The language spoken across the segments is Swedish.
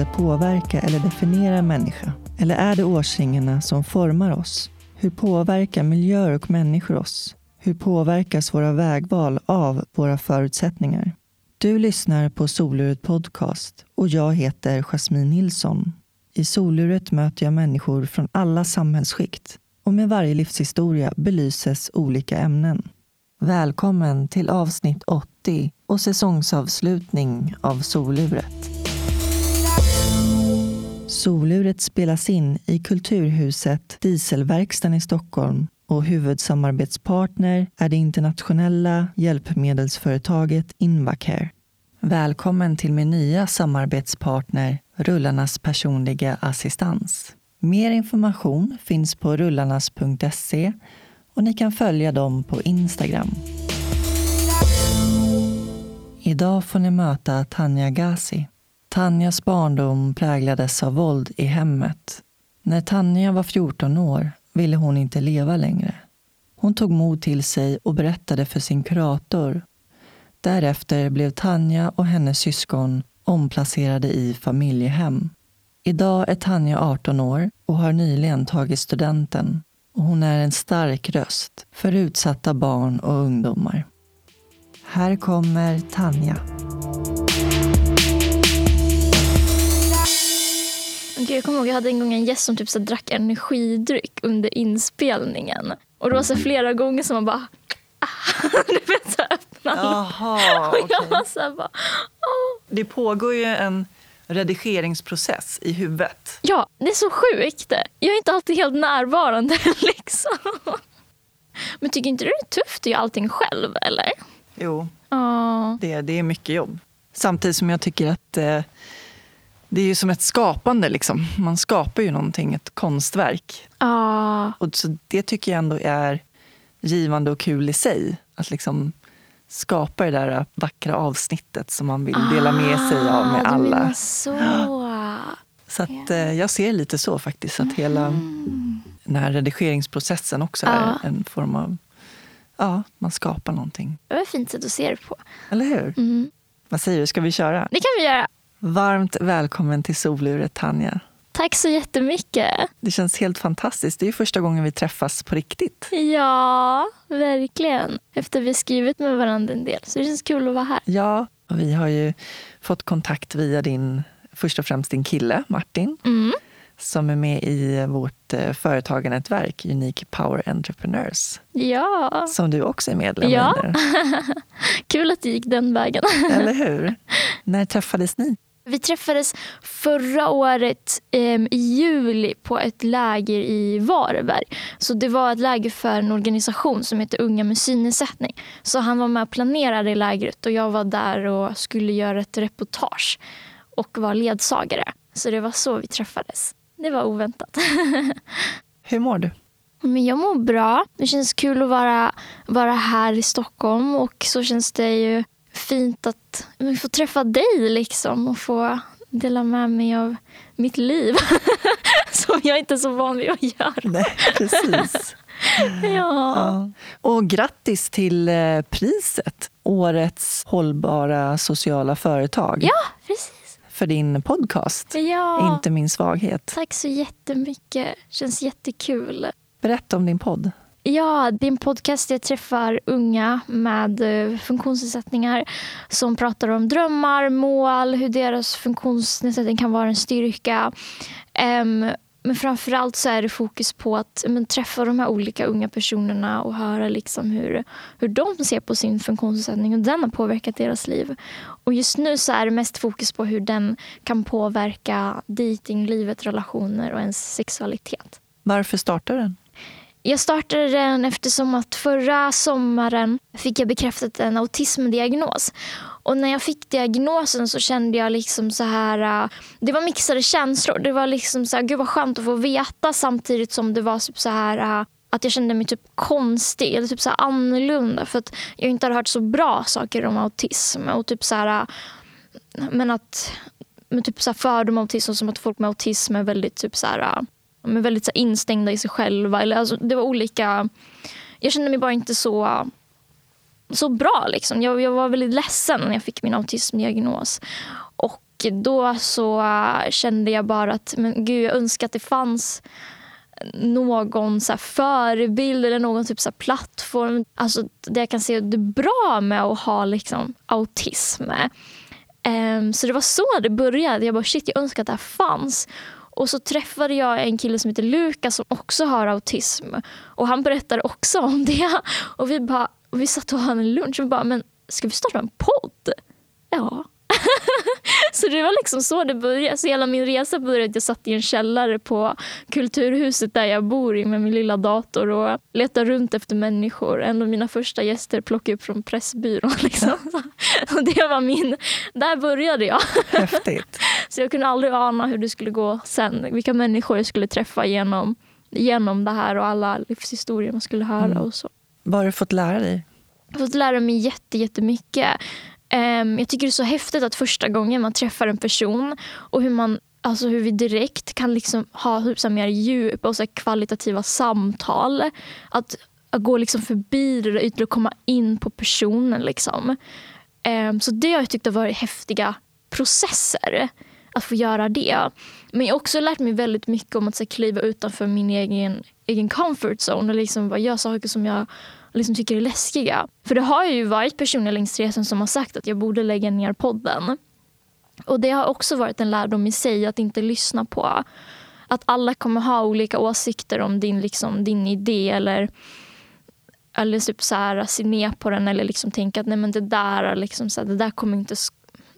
händelser påverka eller definiera en människa? Eller är det årsringarna som formar oss? Hur påverkar miljöer och människor oss? Hur påverkas våra vägval av våra förutsättningar? Du lyssnar på Soluret Podcast och jag heter Jasmine Nilsson. I Soluret möter jag människor från alla samhällsskikt och med varje livshistoria belyses olika ämnen. Välkommen till avsnitt 80 och säsongsavslutning av Soluret. Soluret spelas in i Kulturhuset Dieselverkstan i Stockholm och huvudsamarbetspartner är det internationella hjälpmedelsföretaget Invacare. Välkommen till min nya samarbetspartner Rullarnas personliga assistans. Mer information finns på rullarnas.se och ni kan följa dem på Instagram. Idag får ni möta Tanja Gazi. Tanjas barndom präglades av våld i hemmet. När Tanja var 14 år ville hon inte leva längre. Hon tog mod till sig och berättade för sin kurator. Därefter blev Tanja och hennes syskon omplacerade i familjehem. Idag är Tanja 18 år och har nyligen tagit studenten. Och hon är en stark röst för utsatta barn och ungdomar. Här kommer Tanja. Gud, jag kommer ihåg jag hade en gång en gäst som typ så drack energidryck under inspelningen. Och det var så flera gånger som man bara ah, du vet så öppnade. Jaha, Och jag var så här bara, åh. Det pågår ju en redigeringsprocess i huvudet. Ja, det är så sjukt. Jag är inte alltid helt närvarande liksom. Men tycker inte du det är tufft att göra allting själv eller? Jo, Ja. det, det är mycket jobb. Samtidigt som jag tycker att eh, det är ju som ett skapande. Liksom. Man skapar ju någonting, ett konstverk. Ja. Och så det tycker jag ändå är givande och kul i sig. Att liksom skapa det där vackra avsnittet som man vill dela med sig av med Ah, alla. så. Så att, eh, jag ser lite så faktiskt. Att hela Mm. den här redigeringsprocessen också Ja. är en form av... Ja, man skapar någonting. Det var ett fint sätt att se det på. Eller hur? Mm. Vad säger du, ska vi köra? Det kan vi göra. Varmt välkommen till Soluret, Tanja. Tack så jättemycket. Det känns helt fantastiskt. Det är första gången vi träffas på riktigt. Ja, verkligen. Efter vi skrivit med varandra en del. Så det känns kul att vara här. Ja, och vi har ju fått kontakt via din, först och främst din kille Martin, Mm. som är med i vårt eh, företagarnätverk Unique Power Entrepreneurs, Ja, som du också är medlem Ja. i. nu. kul att det gick den vägen. Eller hur? När träffades ni? Vi träffades förra året em, i juli på ett läger i Varberg. Så det var ett läger för en organisation som heter Unga med synnedsättning. Så han var med och planerade lägret och jag var där och skulle göra ett reportage och var ledsagare. Så det var så vi träffades. Det var oväntat. Hur mår du? Men jag mår bra. Det känns kul att vara, vara här i Stockholm och så känns det ju fint att men, få träffa dig liksom och få dela med mig av mitt liv. Som jag inte är så van vid att göra. Nej, precis. Ja. Ja. Och grattis till eh, priset, Årets hållbara sociala företag, ja, precis. för din podcast Ja. Inte min svaghet. Tack så jättemycket. Känns jättekul. Berätta om din podd. Ja, det är en podcast där jag träffar unga med eh, funktionsnedsättningar som pratar om drömmar, mål, hur deras funktionsnedsättning kan vara en styrka. Men framförallt så är det fokus på att men, träffa de här olika unga personerna och höra liksom hur, hur de ser på sin funktionsnedsättning och den har påverkat deras liv. Och just nu så är det mest fokus på hur den kan påverka datinglivet, relationer och ens sexualitet. Varför startade den? Jag startade den eftersom att förra sommaren fick jag bekräftat en autismdiagnos. Och när jag fick diagnosen så kände jag liksom så här... Äh, det var mixade känslor. Det var liksom så här, gud vad skönt att få veta samtidigt som det var typ så här... Äh, att jag kände mig typ konstig eller typ så här annorlunda. För att jag inte hade hört så bra saker om autism. Och typ så här... Äh, men att... Men typ så här fördom om autism som att folk med autism är väldigt typ så här men de är väldigt så här, instängda i sig själva. Eller, alltså, det var olika... Jag kände mig bara inte så, så bra. Liksom. Jag, jag var väldigt ledsen när jag fick min autismdiagnos. Och då så äh, kände jag bara att men gud, jag önskar att det fanns någon så förebild eller någon typ så plattform alltså, där jag kan se det bra med att ha liksom, autism. Um, så det var så det började. Jag bara shit, jag önskar att det här fanns. Och så träffade jag en kille som heter Lukas som också har autism. Och Han berättade också om det. Och Vi, bara, och vi satt och hade en lunch och bara, men ska vi starta en podd? Ja, så det var liksom så det började. Så hela min resa började att jag satt i en källare på Kulturhuset där jag bor i med min lilla dator och letade runt efter människor. En av mina första gäster plockade upp från Pressbyrån. Liksom. Och det var min... Där började jag. Häftigt. Så jag kunde aldrig ana hur det skulle gå sen. Vilka människor jag skulle träffa genom, genom det här och alla livshistorier man skulle höra. Mm. och så. Vad har du fått lära dig? Jag har fått lära mig jätte, jättemycket. Um, jag tycker det är så häftigt att första gången man träffar en person och hur man Alltså hur vi direkt kan liksom ha typ så mer djupa och så kvalitativa samtal. Att, att gå liksom förbi det ytliga och komma in på personen. Liksom. Um, så det har jag tyckt har varit häftiga processer. Att få göra det. Men jag har också lärt mig väldigt mycket om att så, kliva utanför min egen, egen comfort zone och liksom bara göra saker som jag liksom tycker är läskiga. För det har ju varit personer längs resan som har sagt att jag borde lägga ner podden. Och det har också varit en lärdom i sig att inte lyssna på att alla kommer ha olika åsikter om din, liksom, din idé eller, eller typ så här, se ner på den eller liksom tänka att nej, men det, där, liksom, så här, det där kommer inte,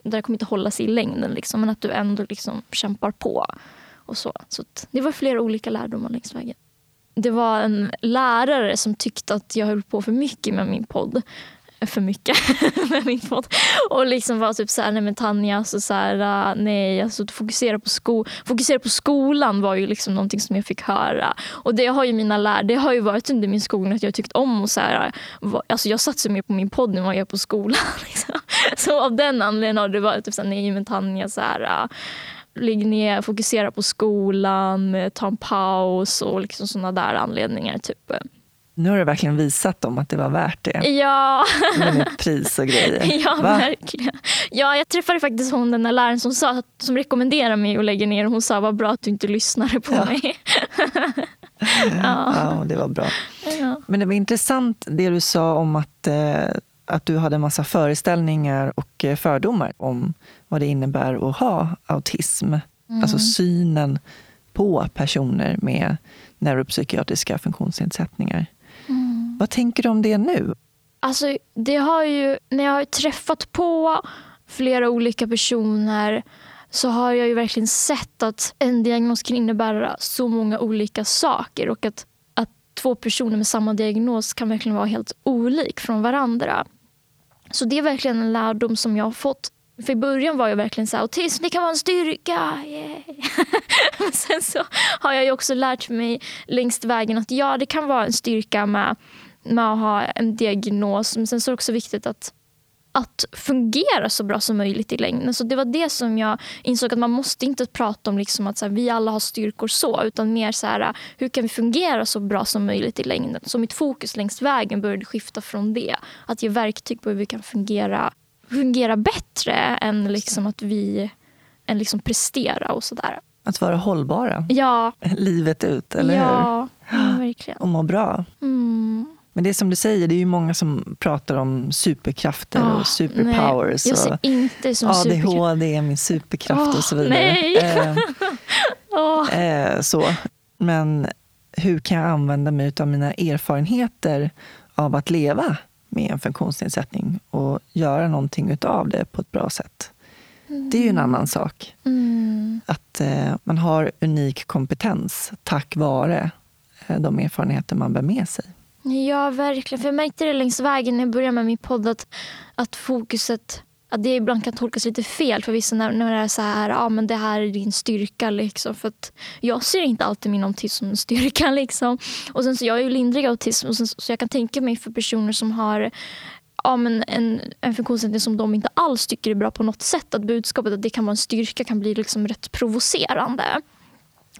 det där kommer inte hålla sig i längden. Liksom, men att du ändå liksom kämpar på. Och så. så det var flera olika lärdomar längs vägen det var en lärare som tyckte att jag höll på för mycket med min podd. För mycket med min podd. Och liksom var typ såhär, nej men Tanja, alltså så här, äh, nej, alltså fokusera på, sko fokusera på skolan var ju liksom någonting som jag fick höra. Och det har ju mina lärare, det har ju varit under min skolgång att jag tyckt om och så här, äh, alltså jag satsar mer på min podd än vad jag gör på skolan. Liksom. Så av den anledningen har det varit typ såhär, nej men Tanja, så här, äh, Ligg ner, fokusera på skolan, ta en paus och liksom sådana där anledningar. Typ. Nu har du verkligen visat dem att det var värt det. Ja. Med pris och grejer. Ja, Va? verkligen. Ja, jag träffade faktiskt hon den där läraren som, sa, som rekommenderade mig att lägga ner. Hon sa vad bra att du inte lyssnade på ja. mig. ja. ja, det var bra. Ja. Men det var intressant det du sa om att, eh, att du hade en massa föreställningar och eh, fördomar om vad det innebär att ha autism. Mm. Alltså synen på personer med neuropsykiatriska funktionsnedsättningar. Mm. Vad tänker du om det nu? Alltså, det har ju, när jag har träffat på flera olika personer så har jag ju verkligen sett att en diagnos kan innebära så många olika saker och att, att två personer med samma diagnos kan verkligen vara helt olik från varandra. Så det är verkligen en lärdom som jag har fått för i början var jag verkligen så här, autism det kan vara en styrka. Yeah. Men sen så har jag ju också lärt mig längs vägen att ja, det kan vara en styrka med, med att ha en diagnos. Men sen så är det också viktigt att, att fungera så bra som möjligt i längden. Så det var det som jag insåg att man måste inte prata om liksom att så här, vi alla har styrkor så, utan mer så här, hur kan vi fungera så bra som möjligt i längden. Så mitt fokus längs vägen började skifta från det. Att ge verktyg på hur vi kan fungera fungera bättre än liksom att vi än liksom prestera och sådär. Att vara hållbara ja. livet ut, eller ja, hur? Ja, verkligen. Och må bra. Mm. Men det är som du säger, det är ju många som pratar om superkrafter oh, och superpowers. Nej, jag ser inte som ADHD är min superkraft oh, och så vidare. Nej. Eh, oh. eh, så. Men hur kan jag använda mig av mina erfarenheter av att leva med en funktionsnedsättning och göra någonting utav det på ett bra sätt. Mm. Det är ju en annan sak. Mm. Att eh, man har unik kompetens tack vare eh, de erfarenheter man bär med sig. Ja, verkligen. För jag märkte det längs vägen när jag började med min podd att, att fokuset att det ibland kan tolkas lite fel för vissa när, när det är så här, ja men det här är din styrka liksom. För att jag ser inte alltid min autism som en styrka liksom. Och sen så jag är ju lindrig autism och sen, så jag kan tänka mig för personer som har ja, men en, en funktionsnedsättning som de inte alls tycker är bra på något sätt. Att budskapet att det kan vara en styrka kan bli liksom rätt provocerande.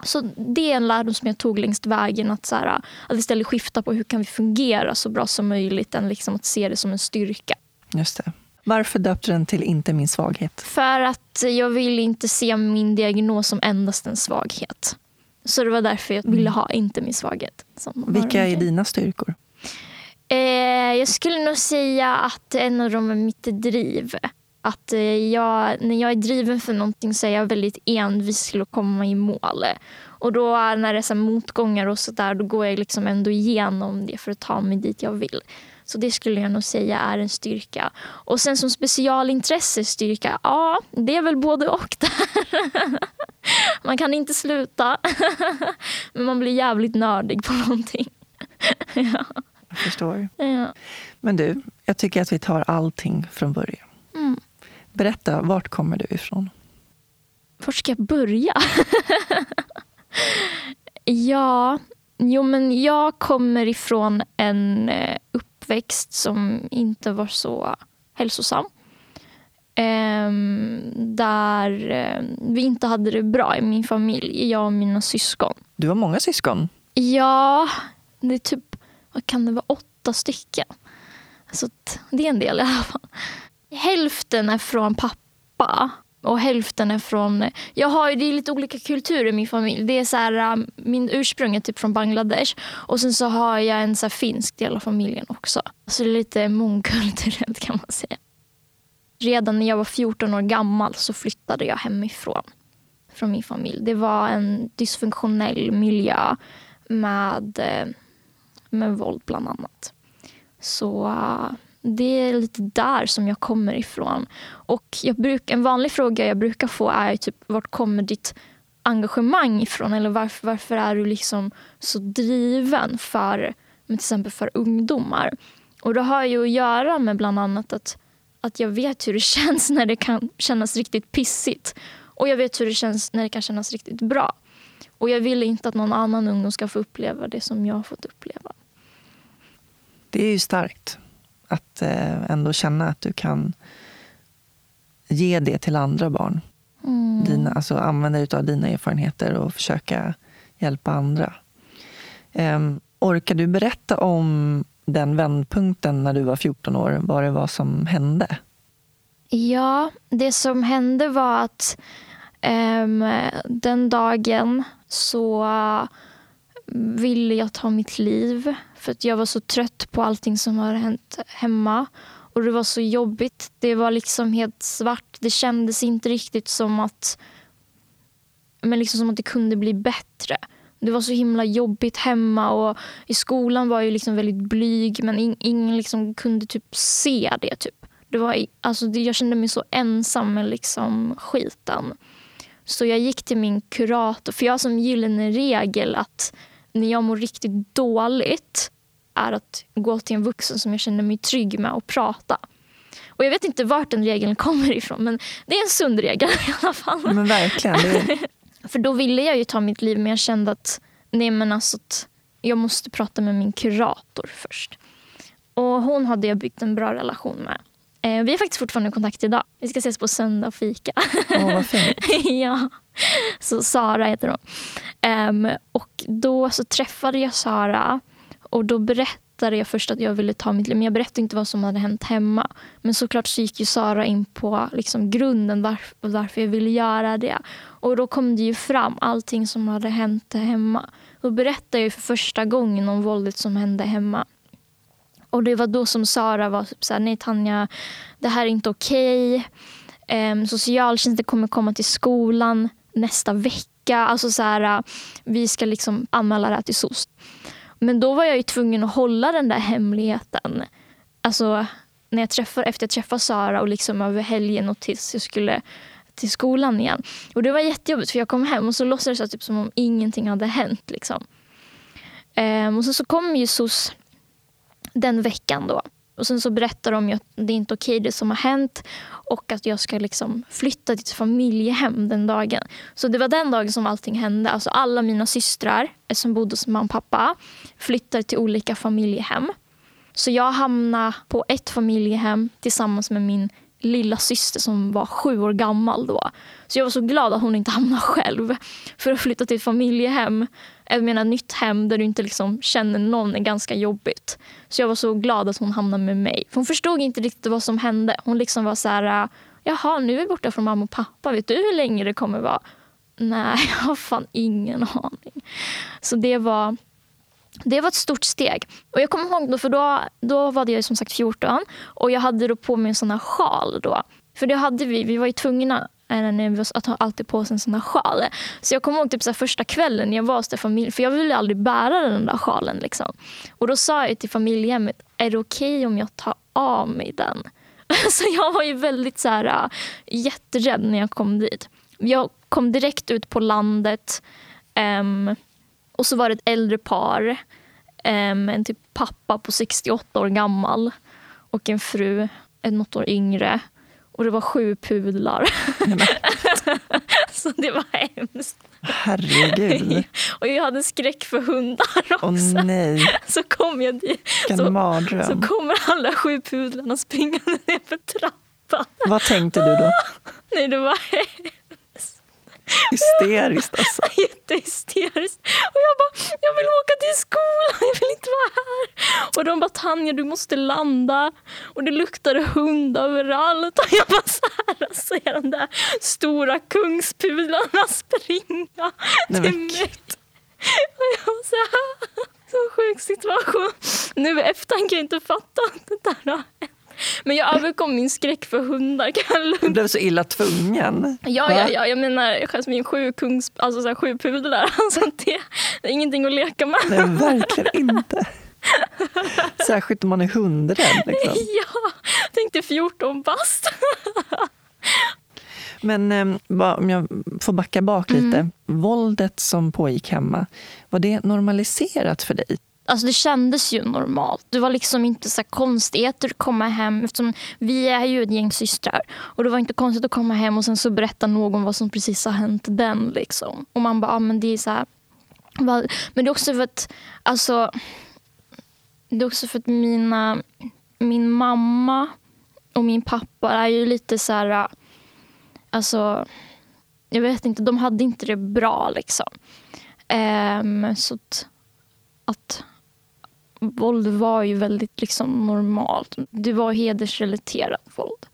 Så det är en lärdom som jag tog längs vägen. Att, så här, att istället skifta på hur kan vi fungera så bra som möjligt än liksom att se det som en styrka. Just det. Varför döpte du den till Inte min svaghet? För att jag vill inte se min diagnos som endast en svaghet. Så det var därför jag ville ha Inte min svaghet. Vilka är dina styrkor? Eh, jag skulle nog säga att en av dem är mitt driv. Att eh, jag, när jag är driven för någonting så är jag väldigt envis till att komma i mål. Och då när det är så motgångar och sådär då går jag liksom ändå igenom det för att ta mig dit jag vill. Så det skulle jag nog säga är en styrka. Och sen som specialintresse styrka, ja det är väl både och där. man kan inte sluta. Men man blir jävligt nördig på någonting. ja. Jag förstår. Ja. Men du, jag tycker att vi tar allting från början. Mm. Berätta, vart kommer du ifrån? Var ska jag börja? ja, jo men jag kommer ifrån en eh, uppväxt som inte var så hälsosam. Um, där um, vi inte hade det bra i min familj, jag och mina syskon. Du har många syskon? Ja, det är typ, vad kan det vara, åtta stycken. Så det är en del i alla fall. Hälften är från pappa och hälften är från... Jag har det är lite olika kulturer i min familj. Det är så här, äh, min ursprung är typ från Bangladesh och sen så har jag en så finsk del av familjen också. Så det är lite mångkulturellt kan man säga. Redan när jag var 14 år gammal så flyttade jag hemifrån. Från min familj. Det var en dysfunktionell miljö med, äh, med våld bland annat. Så äh, det är lite där som jag kommer ifrån. Och jag bruk, en vanlig fråga jag brukar få är typ, vart kommer ditt engagemang ifrån? Eller varför, varför är du liksom så driven för till exempel för ungdomar? Och det har ju att göra med bland annat att, att jag vet hur det känns när det kan kännas riktigt pissigt. Och jag vet hur det känns när det kan kännas riktigt bra. Och jag vill inte att någon annan ungdom ska få uppleva det som jag har fått uppleva. Det är ju starkt att eh, ändå känna att du kan ge det till andra barn. Mm. Dina, alltså använda dig av dina erfarenheter och försöka hjälpa andra. Um, orkar du berätta om den vändpunkten när du var 14 år? Vad det var som hände? Ja, det som hände var att um, den dagen så ville jag ta mitt liv. För att jag var så trött på allting som har hänt hemma. Och det var så jobbigt. Det var liksom helt svart. Det kändes inte riktigt som att, men liksom som att det kunde bli bättre. Det var så himla jobbigt hemma och i skolan var jag liksom väldigt blyg men ingen liksom kunde typ se det. Typ. Det var, alltså, jag kände mig så ensam med liksom skiten. Så jag gick till min kurator, för jag har som gyllene regel att när jag mår riktigt dåligt är att gå till en vuxen som jag känner mig trygg med och prata. Och Jag vet inte vart den regeln kommer ifrån men det är en sund regel i alla fall. Men verkligen. Det... För då ville jag ju ta mitt liv men jag kände att, nej men alltså att jag måste prata med min kurator först. Och Hon hade jag byggt en bra relation med. Eh, vi är faktiskt fortfarande i kontakt idag. Vi ska ses på söndag och fika. Åh, vad fint. ja. Så Sara heter hon. Um, och då så träffade jag Sara och då berättade jag först att jag ville ta mitt liv. Men jag berättade inte vad som hade hänt hemma. Men såklart så gick ju Sara in på liksom grunden varför, varför jag ville göra det. Och då kom det ju fram allting som hade hänt hemma. Då berättade jag för första gången om våldet som hände hemma. Och det var då som Sara var typ så här, nej Tanja, det här är inte okej. Ehm, okay. Um, socialtjänsten kommer komma till skolan nästa vecka. Alltså så här, vi ska liksom anmäla det här till SOS. Men då var jag ju tvungen att hålla den där hemligheten. Alltså när jag träffade, efter jag träffade Sara och liksom över helgen och tills jag skulle till skolan igen. Och Det var jättejobbigt för jag kom hem och så låtsades jag typ som om ingenting hade hänt. Liksom. Ehm, och så, så kom ju SOS den veckan då. Och sen så berättar de att det är inte okej det som har hänt och att jag ska liksom flytta till ett familjehem den dagen. Så det var den dagen som allting hände. Alltså alla mina systrar eh, som bodde hos mamma och pappa flyttade till olika familjehem. Så jag hamnade på ett familjehem tillsammans med min lilla syster som var sju år gammal då. Så jag var så glad att hon inte hamnade själv för att flytta till ett familjehem jag menar nytt hem där du inte liksom känner någon är ganska jobbigt. Så jag var så glad att hon hamnade med mig. För hon förstod inte riktigt vad som hände. Hon liksom var så här, äh, jaha nu är vi borta från mamma och pappa. Vet du hur länge det kommer vara? Nej, jag har fan ingen aning. Så det var, det var ett stort steg. Och jag kommer ihåg då, för då, då var jag som sagt 14 och jag hade då på mig en sån här sjal då. För det hade vi, vi var ju tvungna att ha alltid på sig en sån här sjal. Så jag kommer ihåg typ så första kvällen jag var hos familj, för jag ville aldrig bära den där sjalen. Liksom. Och då sa jag till familjehemmet, är det okej okay om jag tar av mig den? Så jag var ju väldigt så här, äh, jätterädd när jag kom dit. Jag kom direkt ut på landet um, och så var det ett äldre par. Um, en typ pappa på 68 år gammal och en fru, något år yngre. Och det var sju pudlar. så det var hemskt. Herregud. och jag hade skräck för hundar också. Åh nej. Så kom jag dit. så, mardröm. Så kommer alla sju pudlarna springande ner för trappan. Vad tänkte du då? nej, det var Hysteriskt alltså. Jättehysteriskt. Och jag bara, jag vill åka till skolan, jag vill inte vara här. Och de bara, Tanja du måste landa. Och det luktade hund överallt. Och jag bara så här, ser de där stora kungspudlarna springa till mig. Och jag var så här, så sjuk situation. Nu i efterhand kan jag inte fatta att det där har hänt. Men jag överkom min skräck för hundar. Du blev så illa tvungen. Ja, ja, ja jag menar Jasmin sju, kungs, alltså, så här, sju pudlar. Alltså, det, det är ingenting att leka med. Nej, verkligen inte. Särskilt om man är hundrädd. Liksom. Ja, tänkte 14 bast. Men eh, om jag får backa bak lite. Mm. Våldet som pågick hemma, var det normaliserat för dig? Alltså det kändes ju normalt. Det var liksom inte så konstigheter att komma hem. Eftersom vi är ju ett gäng systrar. Och det var inte konstigt att komma hem och sen så berätta någon vad som precis har hänt den. Liksom. Och man bara, ah, men det är så här. Men det är också för att, alltså, det är också för att mina, min mamma och min pappa är ju lite så här, alltså, jag vet inte, de hade inte det bra liksom. Um, så att, att våld var ju väldigt liksom normalt. Det var hedersrelaterat våld.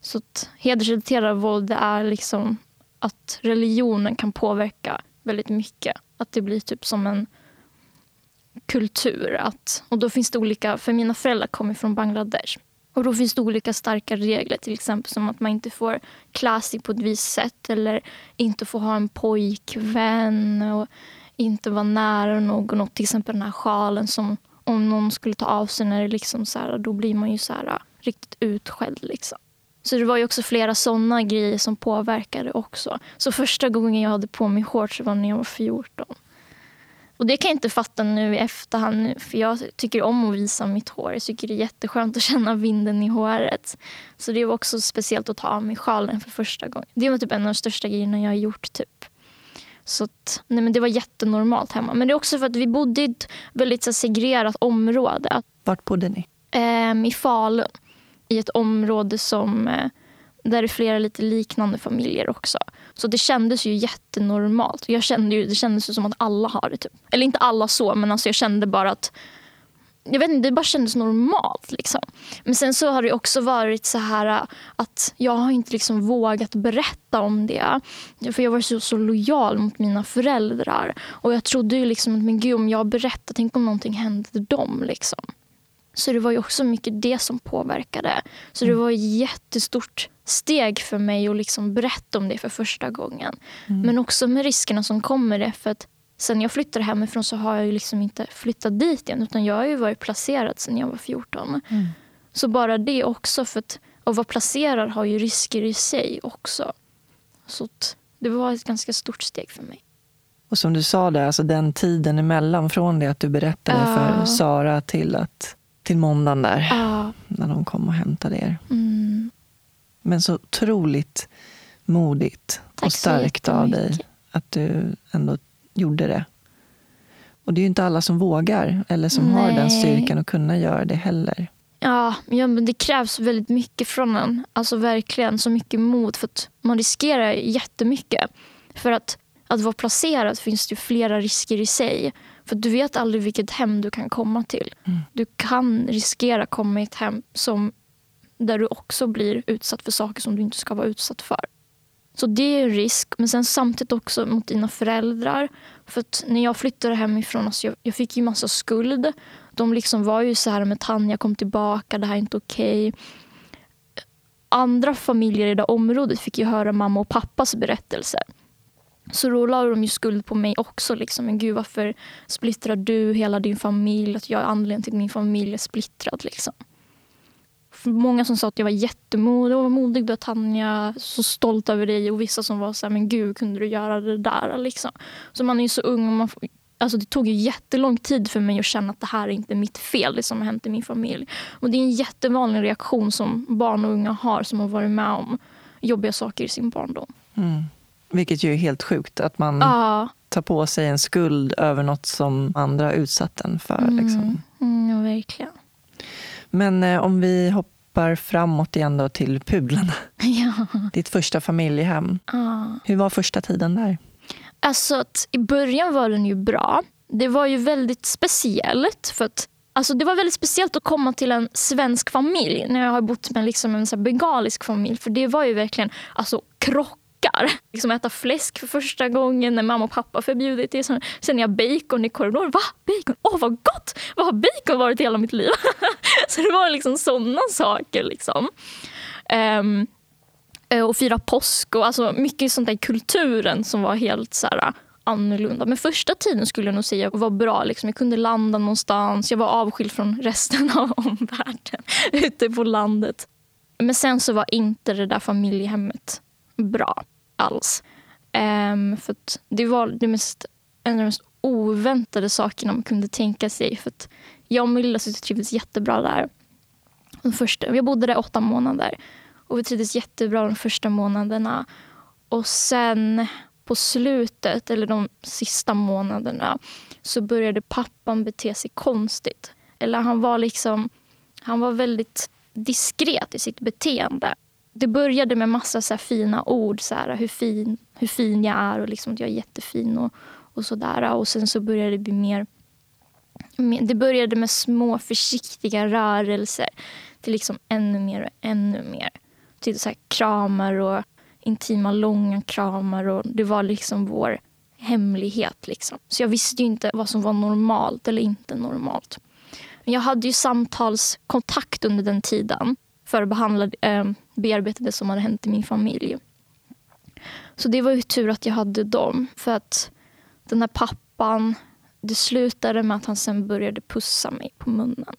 Så att hedersrelaterat våld är liksom att religionen kan påverka väldigt mycket. Att det blir typ som en kultur. Att, och då finns det olika, för mina föräldrar kommer från Bangladesh. Och då finns det olika starka regler, till exempel som att man inte får klä sig på ett visst sätt eller inte får ha en pojkvän. Och inte vara nära någon. Och till exempel den här sjalen som om någon skulle ta av sig när det liksom så här, då blir man ju så här, äh, riktigt utskälld. Liksom. Så det var ju också flera såna grejer som påverkade också. Så första gången jag hade på mig shorts var när jag var 14. Och det kan jag inte fatta nu i efterhand, för jag tycker om att visa mitt hår. Jag tycker det är jätteskönt att känna vinden i håret. Så det var också speciellt att ta av mig sjalen för första gången. Det var typ en av de största grejerna jag har gjort. Typ. Så att, nej men det var jättenormalt hemma. Men det är också för att vi bodde i ett väldigt så segregerat område. Vart bodde ni? Eh, I Falun. I ett område som, eh, där det är flera lite liknande familjer också. Så det kändes ju jättenormalt. Jag kände ju, det kändes som att alla har det. Typ. Eller inte alla så, men alltså jag kände bara att jag vet inte, det bara kändes normalt. Liksom. Men sen så har det också varit så här äh, att jag har inte liksom vågat berätta om det. För jag var så, så lojal mot mina föräldrar. Och jag trodde ju liksom att men gud, om jag berättar, tänk om någonting hände dem. Liksom. Så det var ju också mycket det som påverkade. Så det mm. var ett jättestort steg för mig att liksom berätta om det för första gången. Mm. Men också med riskerna som kommer det. För att Sen jag flyttade hemifrån så har jag ju liksom inte flyttat dit igen utan jag har ju varit placerad sen jag var 14. Mm. Så bara det också, för att, att vara placerad har ju risker i sig också. Så det var ett ganska stort steg för mig. Och som du sa, där, alltså den tiden emellan från det att du berättade uh. för Sara till, att, till måndagen där, uh. när de kom och hämtade er. Mm. Men så otroligt modigt Tack och starkt av dig att du ändå gjorde det. Och det är ju inte alla som vågar eller som Nej. har den styrkan att kunna göra det heller. Ja, men det krävs väldigt mycket från en. Alltså verkligen så mycket mod för att man riskerar jättemycket. För att att vara placerad finns det flera risker i sig. För du vet aldrig vilket hem du kan komma till. Mm. Du kan riskera att komma i ett hem som, där du också blir utsatt för saker som du inte ska vara utsatt för. Så det är en risk, men sen samtidigt också mot dina föräldrar. För när jag flyttade hemifrån, alltså jag, jag fick ju massa skuld. De liksom var ju så här med Tanja kom tillbaka, det här är inte okej. Okay. Andra familjer i det området fick ju höra mamma och pappas berättelser. Så då la de ju skuld på mig också. Liksom. Men gud, varför splittrar du hela din familj? Att jag är anledningen till att min familj är splittrad. Liksom. Många som sa att jag var jättemodig. Vad modig du är Tanja. Så stolt över dig. Och vissa som var så här, men gud kunde du göra det där? Liksom. Så man är ju så ung. Och man, alltså det tog ju jättelång tid för mig att känna att det här är inte mitt fel. Det som har hänt i min familj. Och det är en jättevanlig reaktion som barn och unga har som har varit med om jobbiga saker i sin barndom. Mm. Vilket ju är helt sjukt, att man ja. tar på sig en skuld över något som andra har utsatt en för. Mm. Liksom. Mm, ja, verkligen. Men eh, om vi hoppar framåt igen då till Pudlarna. Ja. Ditt första familjehem. Ja. Hur var första tiden där? Alltså att I början var den ju bra. Det var ju väldigt speciellt. för att Alltså det var väldigt speciellt att komma till en svensk familj när jag har bott med liksom en så bengalisk familj. För det var ju verkligen alltså, krock chockar. Liksom äta fläsk för första gången när mamma och pappa förbjudit det. Sen jag bacon i korridoren. Va? Bacon? Åh oh, vad gott! Vad har bacon varit i hela mitt liv? så det var liksom sådana saker. Liksom. Um, och fira påsk och alltså mycket sånt där i kulturen som var helt så här, äh, annorlunda. Men första tiden skulle jag nog säga var bra. Liksom. Jag kunde landa någonstans. Jag var avskild från resten av omvärlden ute på landet. Men sen så var inte det där familjehemmet bra alls. Um, för det var det mest, en av de mest oväntade sakerna man kunde tänka sig. För jag och Milla trivdes jättebra där. De första, jag bodde där åtta månader och vi trivdes jättebra de första månaderna. Och sen på slutet, eller de sista månaderna, så började pappan bete sig konstigt. Eller han var liksom, han var väldigt diskret i sitt beteende det började med massa så fina ord. Så här, hur, fin, hur fin jag är och liksom att jag är jättefin. Och, och, så där. och sen så började det bli mer... Det började med små försiktiga rörelser till liksom ännu mer och ännu mer. Till så här kramar och intima långa kramar. Och det var liksom vår hemlighet. Liksom. Så jag visste inte vad som var normalt eller inte normalt. Men jag hade ju samtalskontakt under den tiden för att behandla, eh, bearbeta det som hade hänt i min familj. Så det var ju tur att jag hade dem. För att den här pappan, det slutade med att han sen började pussa mig på munnen.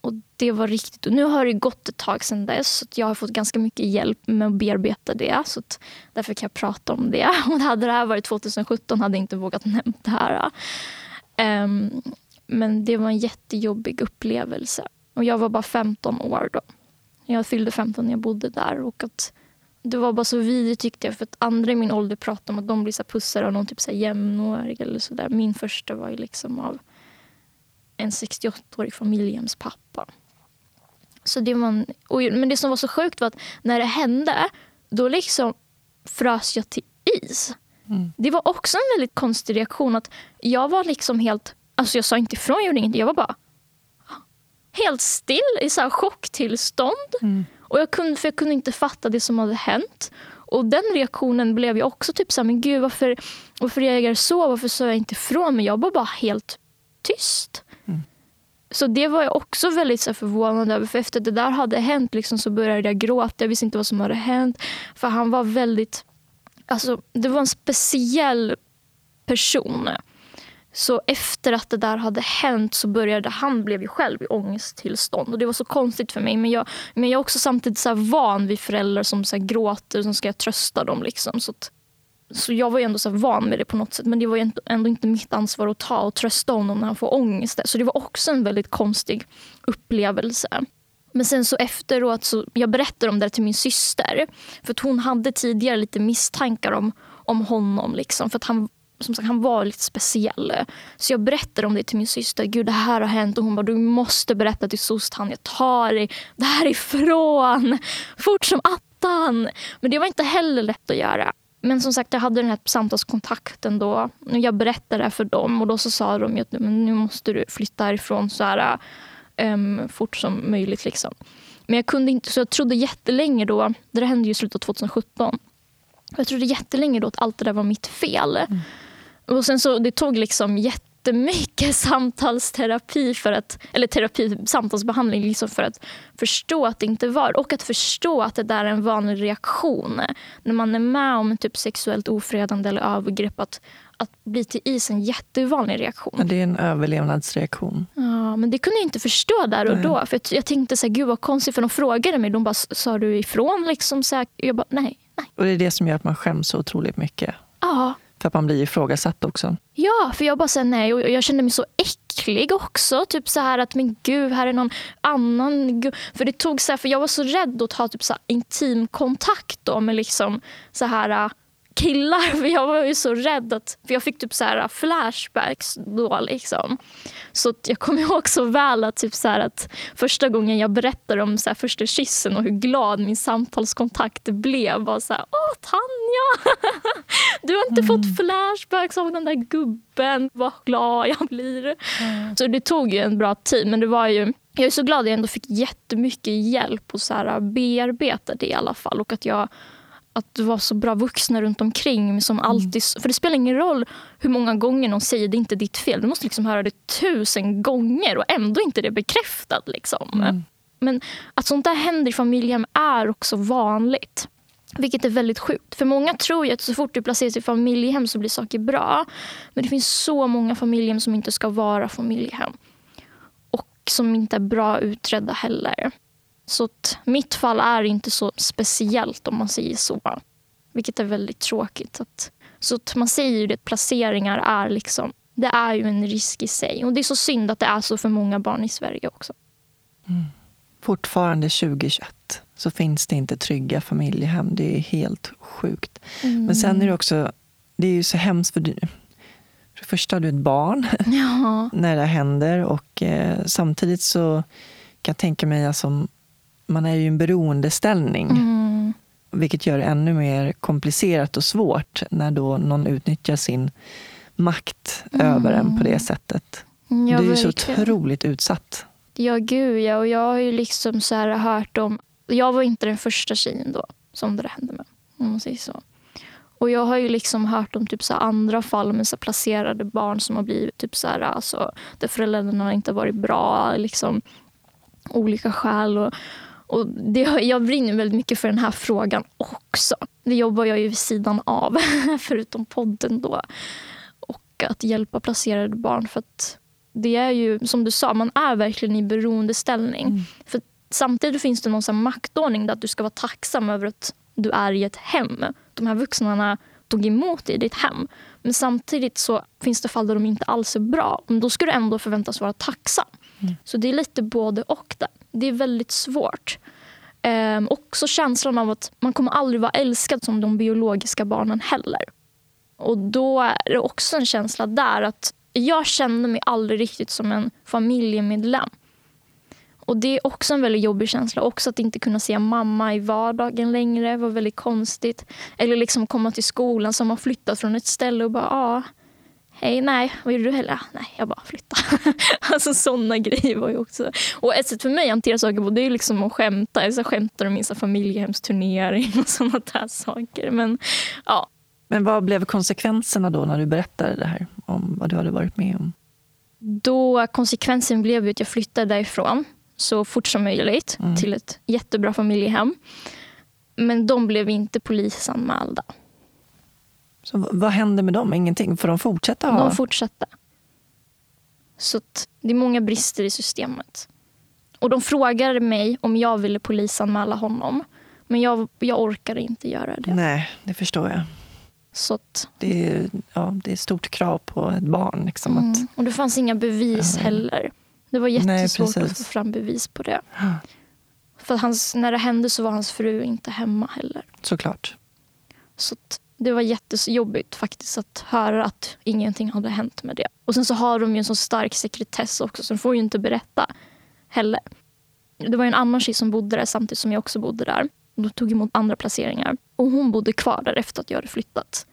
Och det var riktigt. Och nu har det gått ett tag sedan dess. Så jag har fått ganska mycket hjälp med att bearbeta det. Så därför kan jag prata om det. Och hade det här varit 2017 hade jag inte vågat nämna det här. Um, men det var en jättejobbig upplevelse. Och jag var bara 15 år då. Jag fyllde 15 när jag bodde där. Och att det var bara så vidrigt tyckte jag. För att andra i min ålder pratade om att de blir så pussade av någon typ så jämnårig eller sådär. Min första var ju liksom av en 68-årig familjehemspappa. Så det var en, men det som var så sjukt var att när det hände, då liksom frös jag till is. Mm. Det var också en väldigt konstig reaktion. att Jag var liksom helt, alltså jag sa inte ifrån, jag gjorde ingenting. Jag var bara helt still i så här chocktillstånd. Mm. Och jag kunde, för jag kunde inte fatta det som hade hänt. Och den reaktionen blev jag också typ så här, men gud varför, varför reagerar så? Varför sa jag inte ifrån? Men jag var bara helt tyst. Mm. Så det var jag också väldigt så förvånad över. För efter det där hade hänt liksom, så började jag gråta. Jag visste inte vad som hade hänt. För han var väldigt... Alltså, det var en speciell person. Så efter att det där hade hänt så började han blev ju själv i ångesttillstånd. Och det var så konstigt för mig. Men jag, men jag är också samtidigt så van vid föräldrar som så gråter och som ska jag trösta dem. Liksom. Så, att, så jag var ju ändå så van med det på något sätt. Men det var ju ändå inte mitt ansvar att ta och trösta honom när han får ångest. Så det var också en väldigt konstig upplevelse. Men sen så efteråt så jag berättade om det till min syster. För att hon hade tidigare lite misstankar om, om honom. Liksom, för att han som sagt, han var lite speciell. Så jag berättade om det till min syster. Gud, det här har hänt. Och hon bara, du måste berätta till sostan. Jag tar dig därifrån. Fort som attan. Men det var inte heller lätt att göra. Men som sagt, jag hade den här samtalskontakten då. Jag berättade det här för dem och då så sa de att nu måste du flytta härifrån så här, um, fort som möjligt. Liksom. Men jag kunde inte, så jag trodde jättelänge då, det hände ju i slutet av 2017. Jag trodde jättelänge då att allt det där var mitt fel. Mm. Och sen så, det tog liksom jättemycket samtalsterapi, för att, eller terapi, samtalsbehandling liksom för att förstå att det inte var Och att förstå att det där är en vanlig reaktion. När man är med om typ sexuellt ofredande eller övergrepp. Att, att bli till is en jättevanlig reaktion. Men det är en överlevnadsreaktion. Ja, men det kunde jag inte förstå där och då. För jag, jag tänkte så här, gud vad konstigt, för de frågade mig. De bara, sa du ifrån? Liksom, så här, jag bara, nej, nej. Och det är det som gör att man skäms så otroligt mycket. Ja. För att man blir ifrågasatt också. Ja, för jag bara sa nej och jag kände mig så äcklig också. Typ så här att men gud, här är någon annan. För det tog så här, för jag var så rädd att ha typ så intim kontakt då med liksom så här killar. För jag var ju så rädd. Att, för jag fick typ så här flashbacks då. Liksom. Så jag kommer ihåg så väl att, typ så att första gången jag berättade om så första kyssen och hur glad min samtalskontakt blev. var så här, Åh Tanja! Du har inte mm. fått flashbacks av den där gubben. Vad glad jag blir. Mm. Så det tog ju en bra tid. Men det var ju jag är så glad att jag ändå fick jättemycket hjälp och så här bearbeta det i alla fall. Och att jag att det var så bra vuxna runt omkring som mm. alltid... För det spelar ingen roll hur många gånger någon säger det är inte ditt fel. Du måste liksom höra det tusen gånger och ändå inte det bekräftat. Liksom. Mm. Men att sånt där händer i familjehem är också vanligt. Vilket är väldigt sjukt. För många tror ju att så fort du placeras i familjehem så blir saker bra. Men det finns så många familjehem som inte ska vara familjehem. Och som inte är bra utredda heller. Så mitt fall är inte så speciellt om man säger så. Vilket är väldigt tråkigt. Att, så att man säger ju att placeringar är liksom, det är ju en risk i sig. Och det är så synd att det är så för många barn i Sverige också. Mm. Fortfarande 2021 så finns det inte trygga familjehem. Det är helt sjukt. Mm. Men sen är det också, det är ju så hemskt för du, för det första, du är ett barn ja. när det händer och eh, samtidigt så kan jag tänka mig, alltså, man är ju i en beroendeställning. Mm. Vilket gör det ännu mer komplicerat och svårt när då någon utnyttjar sin makt mm. över en på det sättet. Ja, du är ju så otroligt utsatt. Ja, gud ja. Och jag har ju liksom så här hört om... Jag var inte den första tjejen då som det där hände med. Om man säger så. Och jag har ju liksom hört om typ så andra fall med så placerade barn som har blivit typ så här, alltså, där föräldrarna inte har varit bra. Liksom, olika skäl. Och, och det, jag brinner väldigt mycket för den här frågan också. Det jobbar jag ju vid sidan av, förutom podden. då. Och att hjälpa placerade barn. För att det är ju, som du sa, man är verkligen i beroendeställning. Mm. För samtidigt finns det någon sån maktordning där du ska vara tacksam över att du är i ett hem. De här vuxna tog emot dig i ditt hem. Men samtidigt så finns det fall där de inte alls är bra. Men då ska du ändå förväntas vara tacksam. Mm. Så det är lite både och där. Det är väldigt svårt. Ehm, också känslan av att man kommer aldrig vara älskad som de biologiska barnen heller. Och då är det också en känsla där att jag kände mig aldrig riktigt som en familjemedlem. Och Det är också en väldigt jobbig känsla. Också att inte kunna se mamma i vardagen längre var väldigt konstigt. Eller liksom komma till skolan som har flyttat från ett ställe och bara ah, Hej, nej, vad gjorde du heller? Nej, jag bara flyttade. alltså sådana grejer var ju också... Och ett sätt för mig att hantera saker på det är liksom att skämta. Jag skämtar om min familjehemsturnering och sådana där saker. Men, ja. Men vad blev konsekvenserna då när du berättade det här om vad du hade varit med om? Då konsekvensen blev att jag flyttade därifrån så fort som möjligt mm. till ett jättebra familjehem. Men de blev inte polisanmälda. Så vad händer med dem? Ingenting? Får de fortsätta ha? De fortsätter. Så det är många brister i systemet. Och de frågade mig om jag ville polisanmäla honom. Men jag, jag orkade inte göra det. Nej, det förstår jag. Så att, det, är, ja, det är stort krav på ett barn. Liksom, mm. att, och det fanns inga bevis ja. heller. Det var jättesvårt Nej, att få fram bevis på det. För hans, när det hände så var hans fru inte hemma heller. Såklart. Så det var jättejobbigt faktiskt att höra att ingenting hade hänt med det. Och sen så har de ju en så stark sekretess också så de får ju inte berätta heller. Det var en annan tjej som bodde där samtidigt som jag också bodde där. De tog emot andra placeringar. Och hon bodde kvar där efter att jag hade flyttat.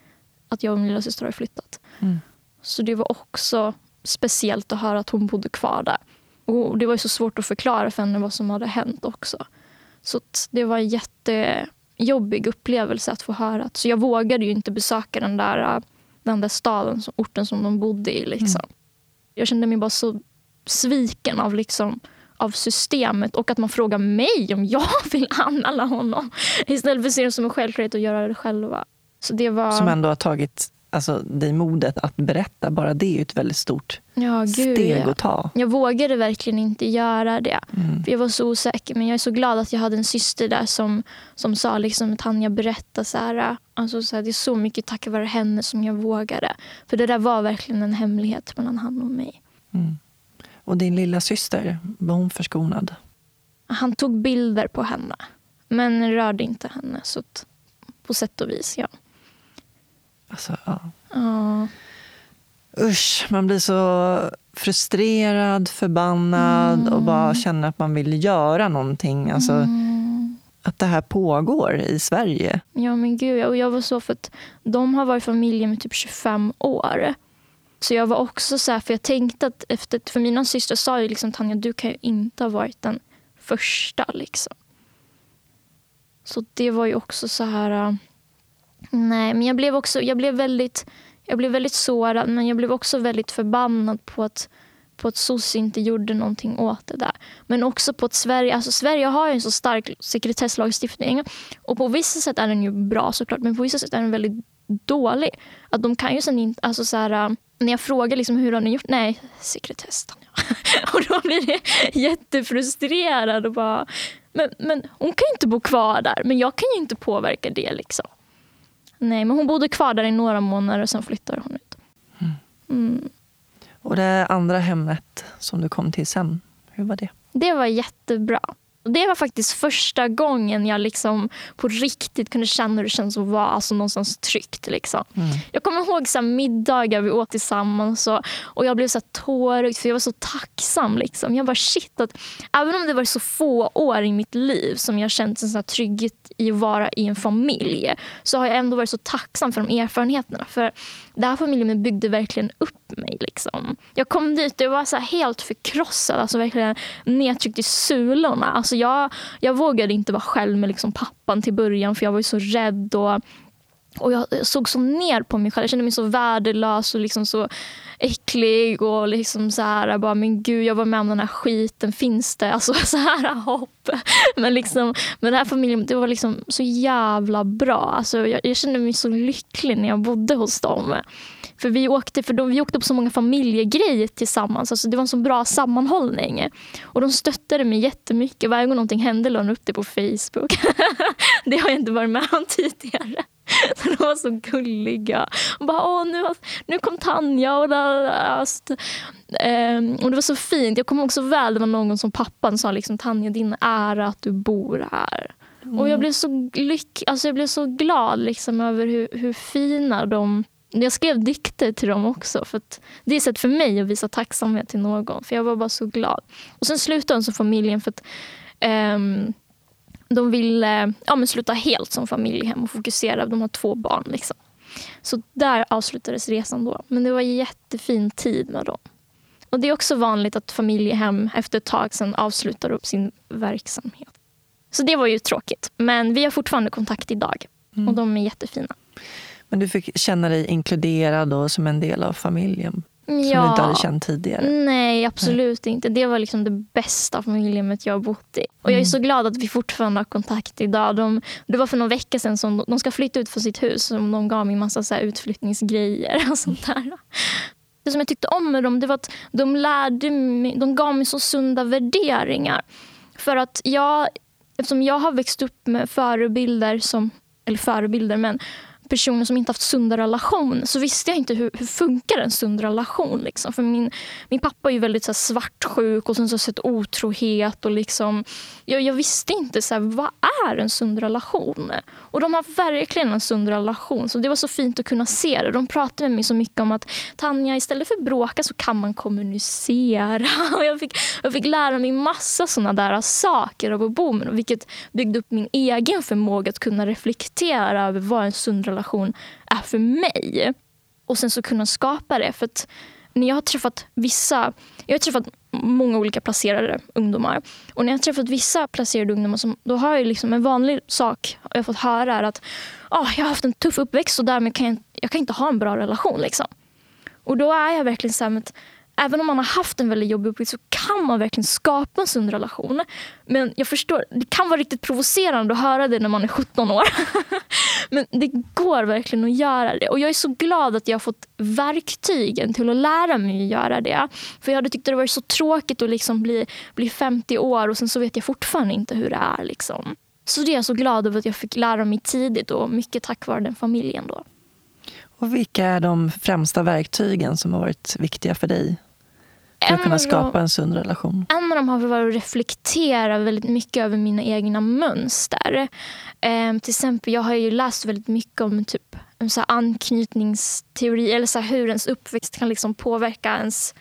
Att jag och min lilla syster hade flyttat. Mm. Så det var också speciellt att höra att hon bodde kvar där. Och det var så svårt att förklara för henne vad som hade hänt också. Så det var en jättejobbig upplevelse att få höra. Så jag vågade ju inte besöka den där, den där staden, orten som de bodde i. Liksom. Mm. Jag kände mig bara så sviken av, liksom, av systemet och att man frågar mig om jag vill anmäla honom istället för att se det som en självklarhet att göra det själva. Så det var... Som ändå har tagit alltså, dig modet att berätta, bara det är ett väldigt stort ja, gud, steg ja. att ta. Jag vågade verkligen inte göra det. Mm. För jag var så osäker. Men jag är så glad att jag hade en syster där som, som sa liksom, Tanja berätta så här, alltså, så här, det är så mycket tack vare henne som jag vågade. För det där var verkligen en hemlighet mellan han och mig. Mm. Och din lilla syster, var hon förskonad? Han tog bilder på henne, men rörde inte henne. Så på sätt och vis, ja. Alltså, ja. ja. Usch, man blir så frustrerad, förbannad mm. och bara känner att man vill göra någonting. Alltså, mm. Att det här pågår i Sverige. Ja men gud, och jag var så för att de har varit familjer med typ 25 år. Så jag var också så här, för jag tänkte att efter, för mina systrar sa ju liksom Tanja, du kan ju inte ha varit den första liksom. Så det var ju också så här, nej men jag blev också, jag blev väldigt, jag blev väldigt sårad men jag blev också väldigt förbannad på att på att SOS inte gjorde någonting åt det där. Men också på att Sverige, alltså Sverige har en så stark sekretesslagstiftning och på vissa sätt är den ju bra såklart men på vissa sätt är den väldigt dålig. Att de kan ju sen inte, alltså så här, äh, när jag frågar liksom, hur har ni gjort? Nej, sekretess. och då blir det jättefrustrerad och bara, men, men hon kan ju inte bo kvar där, men jag kan ju inte påverka det. liksom. Nej, men hon bodde kvar där i några månader och sen flyttade hon ut. Mm. Mm. Och det andra hemmet som du kom till sen, hur var det? Det var jättebra. Det var faktiskt första gången jag liksom på riktigt kunde känna hur det känns att vara alltså någonstans tryggt. Liksom. Mm. Jag kommer ihåg så middagar vi åt tillsammans och, och jag blev så tårögd för jag var så tacksam. Liksom. Jag bara shit, att, även om det var så få år i mitt liv som jag känt en sån trygghet i att vara i en familj så har jag ändå varit så tacksam för de erfarenheterna. För den här familjen byggde verkligen upp mig. Liksom. Jag kom dit och var så helt förkrossad, alltså verkligen nedtryckt i sulorna. Alltså jag, jag vågade inte vara själv med liksom pappan till början för jag var så rädd. Och, och jag såg så ner på mig själv. Jag kände mig så värdelös och liksom så äcklig. och liksom så här, bara, Men gud, jag var med om den här skiten. Finns det alltså, så här hopp? Men, liksom, men den här familjen det var liksom så jävla bra. Alltså, jag, jag kände mig så lycklig när jag bodde hos dem. För vi åkte, för de, vi åkte på så många familjegrejer tillsammans. Alltså det var en så bra sammanhållning. Och de stöttade mig jättemycket. Varje gång någonting hände la de upp det på Facebook. det har jag inte varit med om tidigare. De var så gulliga. Och bara, Åh, nu, nu kom Tanja. Och, där, ehm, och det var så fint. Jag kommer också väl, det var någon som pappan sa liksom, Tanja, din ära att du bor här. Mm. Och jag blev så lyck, alltså jag blev så glad liksom, över hur, hur fina de jag skrev dikter till dem också. För det är ett sätt för mig att visa tacksamhet till någon. För Jag var bara så glad. Och Sen slutade de som familjen för att um, de ville ja, men sluta helt som familjehem och fokusera. De har två barn. Liksom. Så där avslutades resan då. Men det var en jättefin tid med dem. Och Det är också vanligt att familjehem efter ett tag sen avslutar upp sin verksamhet. Så det var ju tråkigt. Men vi har fortfarande kontakt idag. Mm. Och de är jättefina. Men du fick känna dig inkluderad och som en del av familjen? Som ja. du inte hade känt tidigare? Nej, absolut Nej. inte. Det var liksom det bästa familjehemmet jag har bott i. Och jag är mm. så glad att vi fortfarande har kontakt idag. De, det var för någon vecka sedan som de, ska flytta ut från sitt hus. Och de gav mig massa så utflyttningsgrejer och sånt där. Det som jag tyckte om med dem det var att de, lärde mig, de gav mig så sunda värderingar. För att jag, eftersom jag har växt upp med förebilder som, eller förebilder, men personer som inte haft sunda relationer så visste jag inte hur, hur funkar en sund relation. Liksom. För min, min pappa är ju väldigt så här, svartsjuk och sen så sett otrohet. Och liksom, jag, jag visste inte så här, vad är en sund relation. Och de har verkligen en sund relation. Så Det var så fint att kunna se det. De pratade med mig så mycket om att Tanja, istället för att bråka så kan man kommunicera. Och jag, fick, jag fick lära mig massa såna där saker av att bo med dem, vilket byggde upp min egen förmåga att kunna reflektera över vad en sund relation är för mig. Och sen så kunna skapa det. För att när jag har träffat vissa, jag har träffat många olika placerade ungdomar. Och när jag har träffat vissa placerade ungdomar, som, då har jag liksom en vanlig sak jag fått höra är att oh, jag har haft en tuff uppväxt och därmed kan jag, jag kan inte ha en bra relation. Liksom. Och då är jag verkligen så här, med, även om man har haft en väldigt jobbig uppgift så kan man verkligen skapa en sund relation. Men jag förstår, det kan vara riktigt provocerande att höra det när man är 17 år. Men det går verkligen att göra det. Och jag är så glad att jag har fått verktygen till att lära mig att göra det. För jag hade tyckt det var så tråkigt att liksom bli, bli 50 år och sen så vet jag fortfarande inte hur det är. Liksom. Så det är jag så glad över att jag fick lära mig tidigt och mycket tack vare den familjen. då. Och vilka är de främsta verktygen som har varit viktiga för dig? För att kunna skapa en sund relation? En av dem har varit att reflektera väldigt mycket över mina egna mönster. Eh, till exempel, jag har ju läst väldigt mycket om typ en så anknytningsteori eller så hur ens uppväxt kan liksom påverka ens,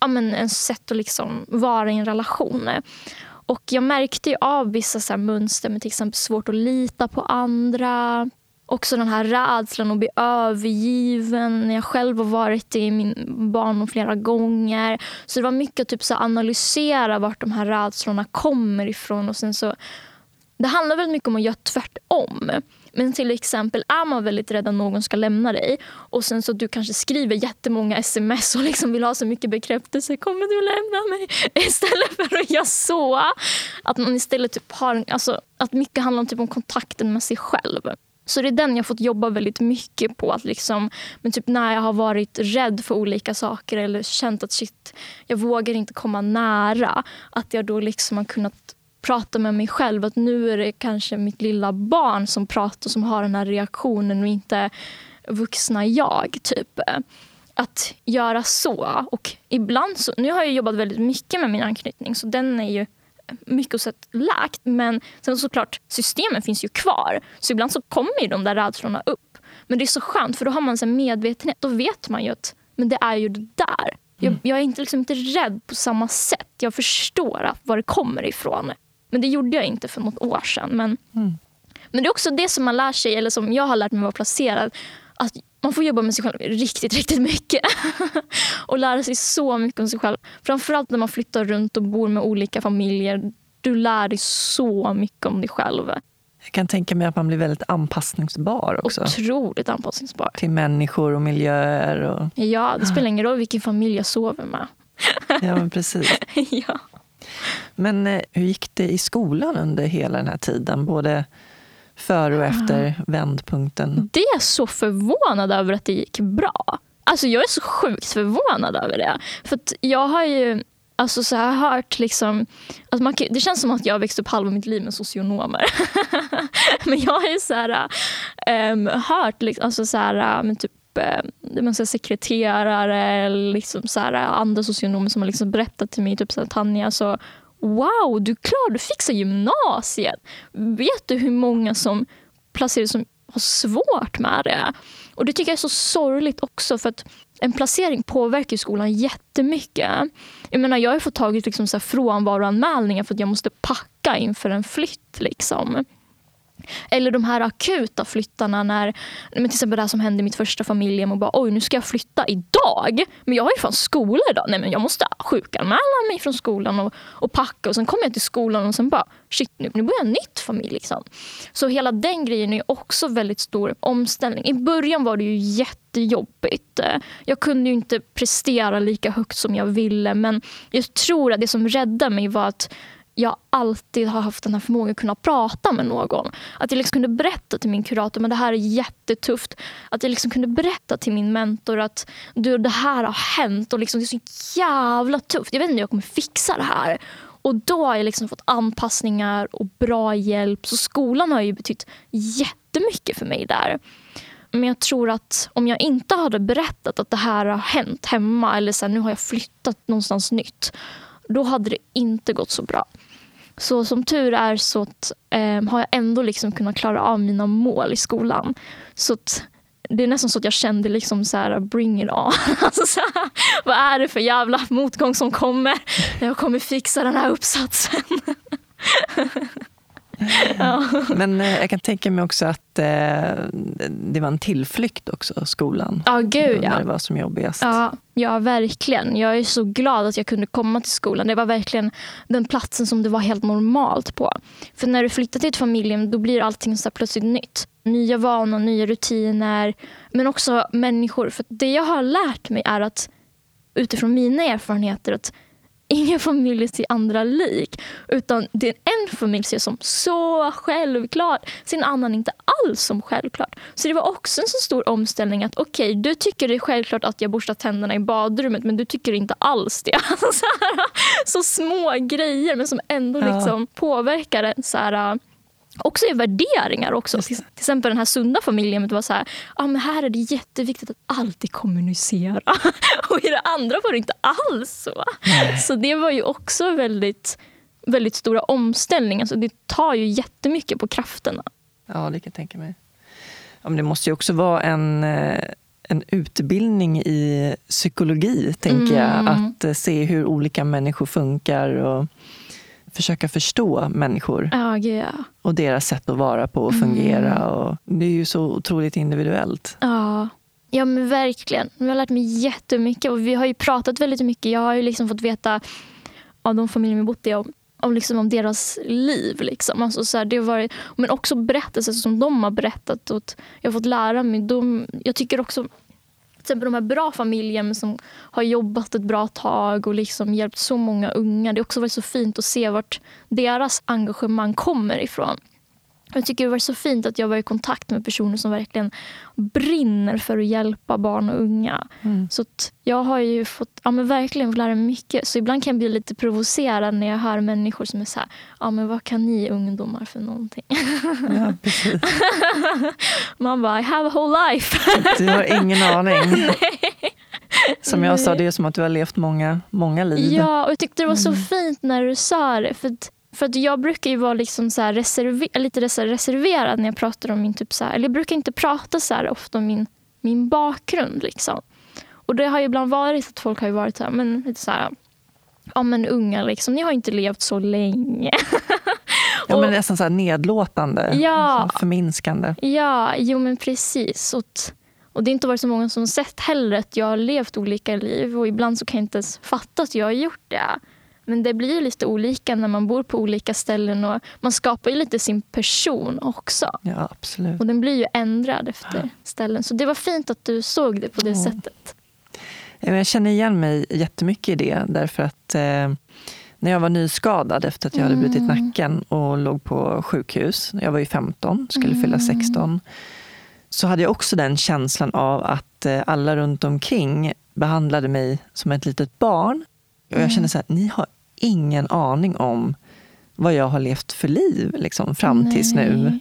ja, men ens sätt att liksom vara i en relation. Och jag märkte av vissa så mönster med till exempel svårt att lita på andra, också den här rädslan att bli övergiven när jag själv har varit det i min barndom flera gånger. Så det var mycket att typ så analysera vart de här rädslorna kommer ifrån. Och sen så, det handlar väldigt mycket om att göra tvärtom. Men till exempel är man väldigt rädd att någon ska lämna dig och sen så du kanske skriver jättemånga sms och liksom vill ha så mycket bekräftelse. Kommer du lämna mig? Istället för att göra så. Att man istället typ har, alltså, att mycket handlar om, typ om kontakten med sig själv. Så det är den jag fått jobba väldigt mycket på. Att liksom, men typ när jag har varit rädd för olika saker eller känt att shit, jag vågar inte komma nära. Att jag då liksom har kunnat prata med mig själv. Att nu är det kanske mitt lilla barn som pratar som har den här reaktionen och inte vuxna jag. typ Att göra så. Och ibland så, Nu har jag jobbat väldigt mycket med min anknytning så den är ju mycket sett läkt. Men sen såklart, systemen finns ju kvar. Så ibland så kommer ju de där rädslorna upp. Men det är så skönt för då har man en medvetenhet. Då vet man ju att men det är ju det där. Jag, mm. jag är inte, liksom inte rädd på samma sätt. Jag förstår var det kommer ifrån. Men det gjorde jag inte för något år sedan. Men, mm. men det är också det som man lär sig, eller som jag har lärt mig att vara placerad. Att man får jobba med sig själv riktigt, riktigt mycket. och lära sig så mycket om sig själv. Framförallt när man flyttar runt och bor med olika familjer. Du lär dig så mycket om dig själv. Jag kan tänka mig att man blir väldigt anpassningsbar också. Otroligt anpassningsbar. Till människor och miljöer. Och... Ja, det spelar ingen roll vilken familj jag sover med. ja, men precis. ja. Men eh, hur gick det i skolan under hela den här tiden? Både före och efter vändpunkten? Det är så förvånad över att det gick bra. Alltså jag är så sjukt förvånad över det. För jag har ju alltså så här, hört liksom... Alltså man, det känns som att jag har växt upp halva mitt liv med socionomer. Men jag har ju så här, um, hört liksom, alltså så här, men typ man säger, sekreterare liksom så här, andra socionomer som har liksom berättat till mig, typ så här, Tanja, så wow, du klarar, du fixar gymnasiet. Vet du hur många som placeras som har svårt med det? Och det tycker jag är så sorgligt också för att en placering påverkar skolan jättemycket. Jag menar, jag har fått tagit liksom så här frånvaroanmälningar för att jag måste packa inför en flytt. Liksom. Eller de här akuta flyttarna när, men till exempel det som hände i mitt första familjehem och bara oj nu ska jag flytta idag. Men jag har ju fan skola idag. Nej men jag måste sjukanmäla mig från skolan och, och packa och sen kommer jag till skolan och sen bara shit nu, nu börjar en nytt familj. Liksom. Så hela den grejen är också väldigt stor omställning. I början var det ju jättejobbigt. Jag kunde ju inte prestera lika högt som jag ville men jag tror att det som räddade mig var att jag alltid har haft den här förmågan att kunna prata med någon. Att jag liksom kunde berätta till min kurator att det här är jättetufft. Att jag liksom kunde berätta till min mentor att du, det här har hänt och liksom, det är så jävla tufft. Jag vet inte hur jag kommer fixa det här. Och då har jag liksom fått anpassningar och bra hjälp. Så skolan har ju betytt jättemycket för mig där. Men jag tror att om jag inte hade berättat att det här har hänt hemma eller så här, nu har jag flyttat någonstans nytt. Då hade det inte gått så bra. Så som tur är så att, eh, har jag ändå liksom kunnat klara av mina mål i skolan. Så att, det är nästan så att jag kände liksom så här, bring it on. Alltså så här, vad är det för jävla motgång som kommer? Jag kommer fixa den här uppsatsen. ja. Men eh, jag kan tänka mig också att eh, det var en tillflykt också, skolan. Ja, gud ja. När det var som jobbigast. Ja, ja, verkligen. Jag är så glad att jag kunde komma till skolan. Det var verkligen den platsen som det var helt normalt på. För när du flyttar till ett familjehem då blir allting så plötsligt nytt. Nya vanor, nya rutiner, men också människor. För det jag har lärt mig är att utifrån mina erfarenheter att ingen familj ser andra lik. Utan det är en familj ser som så självklart, en annan inte alls som självklart. Så det var också en så stor omställning att okej, okay, du tycker det är självklart att jag borstar tänderna i badrummet men du tycker inte alls det. så, här, så små grejer men som ändå liksom ja. påverkar en. Så här, också i värderingar. också. Till, till, exempel den här sunda familjen. Det var så här, ah, men här är det jätteviktigt att alltid kommunicera. och i det andra var det inte alls så. Nej. Så det var ju också väldigt, väldigt stora omställningar. Så det tar ju jättemycket på krafterna. Ja, det kan jag tänka mig. Ja, men det måste ju också vara en, eh, en utbildning i psykologi, tänker mm. jag. Att eh, se hur olika människor funkar. och försöka förstå människor. Oh, yeah. Och deras sätt att vara på och fungera. Mm. Och det är ju så otroligt individuellt. Ja. ja, men verkligen. Jag har lärt mig jättemycket. Och vi har ju pratat väldigt mycket. Jag har ju liksom fått veta av de familjer vi bott i om, om, liksom om deras liv. Liksom. Alltså så här, det har varit, men också berättelser som de har berättat. Och jag har fått lära mig. De, jag tycker också till exempel de här bra familjerna som har jobbat ett bra tag och liksom hjälpt så många unga. Det har också varit så fint att se vart deras engagemang kommer ifrån. Jag tycker det var så fint att jag var i kontakt med personer som verkligen brinner för att hjälpa barn och unga. Mm. Så jag har ju fått ja, men verkligen lära mig mycket. Så ibland kan jag bli lite provocerad när jag hör människor som är så här, ja men vad kan ni ungdomar för någonting? Ja. Man bara, I have a whole life. du har ingen aning. Som jag sa, det är som att du har levt många, många liv. Ja, och jag tyckte det var så mm. fint när du sa det. För för att jag brukar ju vara liksom så reserver, lite reserverad när jag pratar om min... Typ så här, eller jag brukar inte prata så här ofta om min, min bakgrund. Liksom. Och det har ibland varit att folk har varit så här, men, lite så här, ja men unga, liksom, ni har inte levt så länge. ja, men nästan så här nedlåtande, ja, förminskande. Ja, jo men precis. Och, och det har inte varit så många som sett heller att jag har levt olika liv. Och ibland så kan jag inte ens fatta att jag har gjort det. Men det blir lite olika när man bor på olika ställen och man skapar ju lite sin person också. Ja, absolut. Och den blir ju ändrad efter ställen. Så det var fint att du såg det på det ja. sättet. Jag känner igen mig jättemycket i det därför att eh, när jag var nyskadad efter att jag hade brutit mm. nacken och låg på sjukhus, jag var ju 15, skulle mm. fylla 16, så hade jag också den känslan av att eh, alla runt omkring behandlade mig som ett litet barn och jag känner så här, ni har ingen aning om vad jag har levt för liv liksom, fram Nej. tills nu.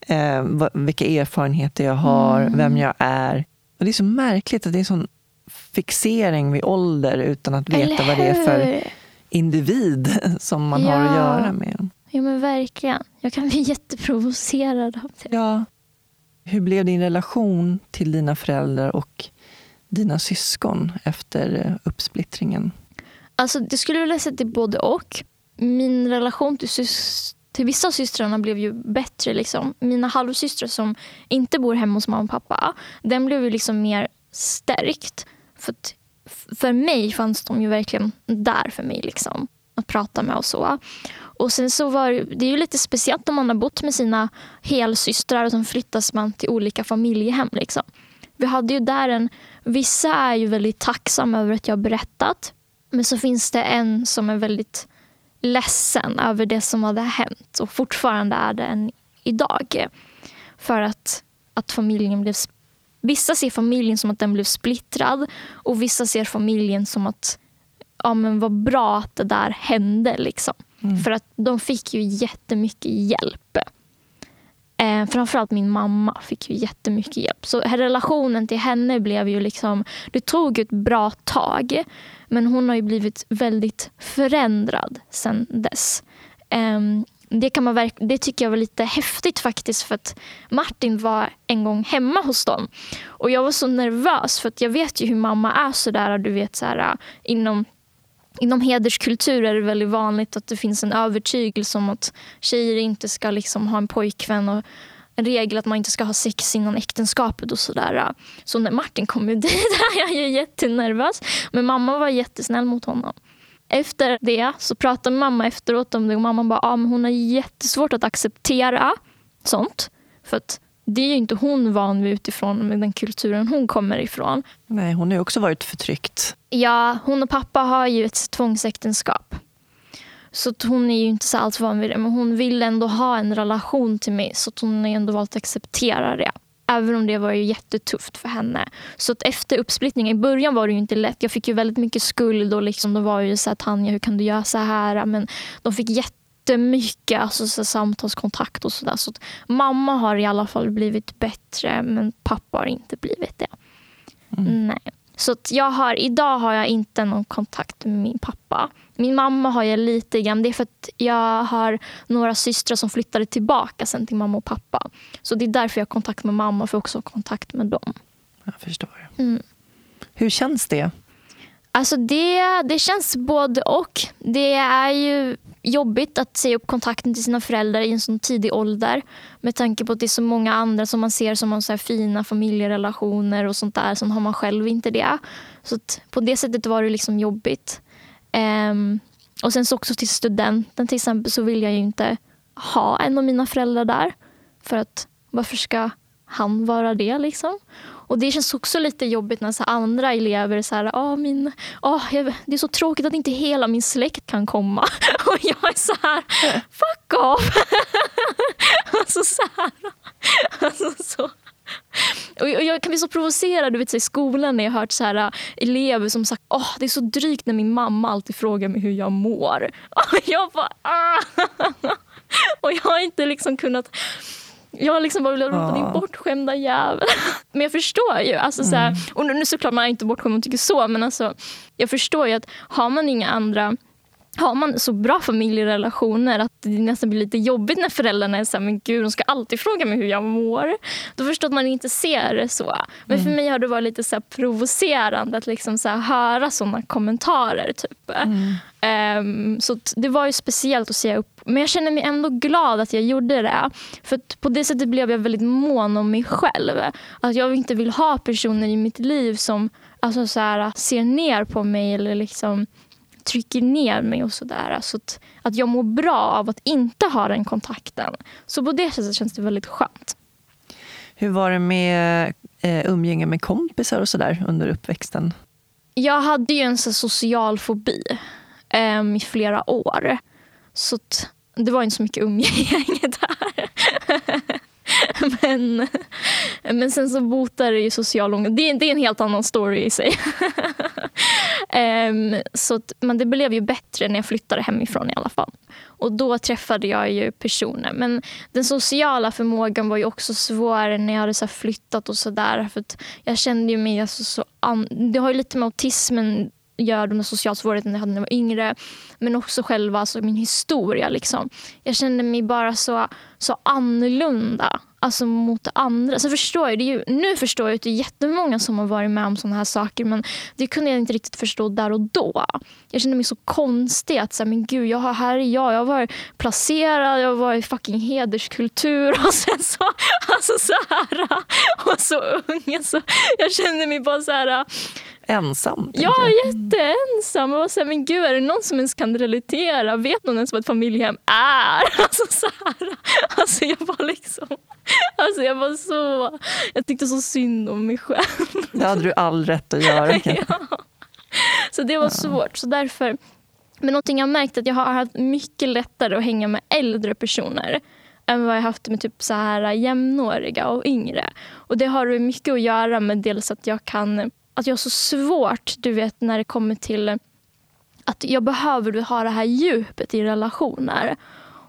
Eh, vad, vilka erfarenheter jag har, mm. vem jag är. Och Det är så märkligt att det är en sån fixering vid ålder utan att veta vad det är för individ som man ja. har att göra med. Ja men verkligen. Jag kan bli jätteprovocerad av det. Ja. Hur blev din relation till dina föräldrar och dina syskon efter eh, uppsplittringen? Alltså, det skulle vilja säga till både och. Min relation till, till vissa av systrarna blev ju bättre. Liksom. Mina halvsystrar som inte bor hemma hos mamma och pappa, den blev ju liksom mer stärkt. För, för mig fanns de ju verkligen där för mig. Liksom, att prata med och så. Och sen så var det är ju lite speciellt om man har bott med sina helsystrar och sen flyttas man till olika familjehem. Liksom. Vi hade ju där en, vissa är ju väldigt tacksamma över att jag har berättat. Men så finns det en som är väldigt ledsen över det som hade hänt och fortfarande är det än idag. För att, att familjen blev... Vissa ser familjen som att den blev splittrad och vissa ser familjen som att ja, men vad bra att det där hände. Liksom. Mm. För att de fick ju jättemycket hjälp. Eh, framförallt min mamma fick ju jättemycket hjälp. Så relationen till henne blev ju liksom, det tog ett bra tag. Men hon har ju blivit väldigt förändrad sen dess. Eh, det, kan man det tycker jag var lite häftigt faktiskt för att Martin var en gång hemma hos dem. Och jag var så nervös för att jag vet ju hur mamma är sådär, du vet så här, inom Inom hederskultur är det väldigt vanligt att det finns en övertygelse om att tjejer inte ska liksom ha en pojkvän och en regel att man inte ska ha sex innan äktenskapet och sådär. Så när Martin kom dit var jag jättenervös. Men mamma var jättesnäll mot honom. Efter det så pratade mamma efteråt om det och mamma bara, ah, men hon har jättesvårt att acceptera sånt. För att det är ju inte hon van vid utifrån med den kulturen hon kommer ifrån. Nej, hon har ju också varit förtryckt. Ja, hon och pappa har ju ett tvångsäktenskap. Så hon är ju inte så alls van vid det. Men hon vill ändå ha en relation till mig. Så hon har ändå valt att acceptera det. Även om det var ju jättetufft för henne. Så att efter uppsplittningen, i början var det ju inte lätt. Jag fick ju väldigt mycket skuld och liksom, det var ju så här, Tanja hur kan du göra så här? Men de fick jättemycket alltså, så samtalskontakt och sådär. Så, mamma har i alla fall blivit bättre men pappa har inte blivit det. Mm. Nej. Så jag har, idag har jag inte någon kontakt med min pappa. Min mamma har jag lite grann. Det är för att jag har några systrar som flyttade tillbaka sen till mamma och pappa. Så det är därför jag har kontakt med mamma, för också kontakt med dem. Jag förstår. Mm. Hur känns det? Alltså det, det känns både och. Det är ju jobbigt att se upp kontakten till sina föräldrar i en sån tidig ålder. Med tanke på att det är så många andra som man ser som har så fina familjerelationer och sånt där. Sen har man själv inte det. Så på det sättet var det liksom jobbigt. Um, och sen så också till studenten till exempel så vill jag ju inte ha en av mina föräldrar där. För att varför ska han vara det liksom? Och det känns också lite jobbigt när så andra elever så här, ah, min, ah, jag, det är så tråkigt att inte hela min släkt kan komma. Och jag är så här, fuck off! alltså så här. Alltså så. Och jag kan bli så provocerad du vet, i skolan när jag hört så här, äh, elever som sagt oh, det är så drygt när min mamma alltid frågar mig hur jag mår. Och jag bara ah! Och jag har inte liksom kunnat jag har liksom bara velat ropa din bortskämda jävel. Men jag förstår ju. Alltså, så här, mm. och nu såklart man är inte bortskämd man tycker så men alltså, jag förstår ju att har man inga andra har man så bra familjerelationer att det nästan blir lite jobbigt när föräldrarna är så här, men gud, de ska alltid fråga mig hur jag mår. Då förstår att man inte ser det så. Men mm. för mig har det varit lite så provocerande att liksom så höra såna kommentarer. Typ. Mm. Um, så det var ju speciellt att se upp. Men jag känner mig ändå glad att jag gjorde det. För på det sättet blev jag väldigt mån om mig själv. Att jag inte vill ha personer i mitt liv som alltså så här, ser ner på mig eller liksom trycker ner mig och sådär. Alltså att, att jag mår bra av att inte ha den kontakten. Så på det sättet känns det väldigt skönt. Hur var det med eh, umgänge med kompisar och sådär under uppväxten? Jag hade ju en så social fobi eh, i flera år. Så det var inte så mycket umgänge där. men, men sen så botar det ju social ångest. Det, det, är en helt annan story i sig. um, så att, men det blev ju bättre när jag flyttade hemifrån i alla fall. Och då träffade jag ju personer. Men den sociala förmågan var ju också svårare när jag hade så flyttat och sådär. jag kände ju mig alltså så... Det har ju lite med autismen gör de sociala svårigheterna jag hade när jag var yngre. Men också själva alltså min historia. Liksom. Jag kände mig bara så, så annorlunda alltså, mot andra. Så förstår jag, det ju, nu förstår jag att det är jättemånga som har varit med om såna här saker men det kunde jag inte riktigt förstå där och då. Jag kände mig så konstig. att så här, men gud, jag har, här är jag. Jag har varit placerad, jag har varit i fucking hederskultur och sen så, alltså så här, och så ung. Alltså, jag kände mig bara så här ensam? Ja, jätteensam. Och så här, men gud, är det någon som ens kan relatera? Vet någon ens vad ett familjehem är? Alltså, så här. alltså jag var liksom... Alltså jag var så... Jag tyckte så synd om mig själv. Det hade du all rätt att göra. ja. Så det var ja. svårt. Så därför... Men någonting jag märkt är att jag har haft mycket lättare att hänga med äldre personer än vad jag haft med typ så här jämnåriga och yngre. Och det har mycket att göra med dels att jag kan att jag har så svårt du vet, när det kommer till att jag behöver ha det här djupet i relationer.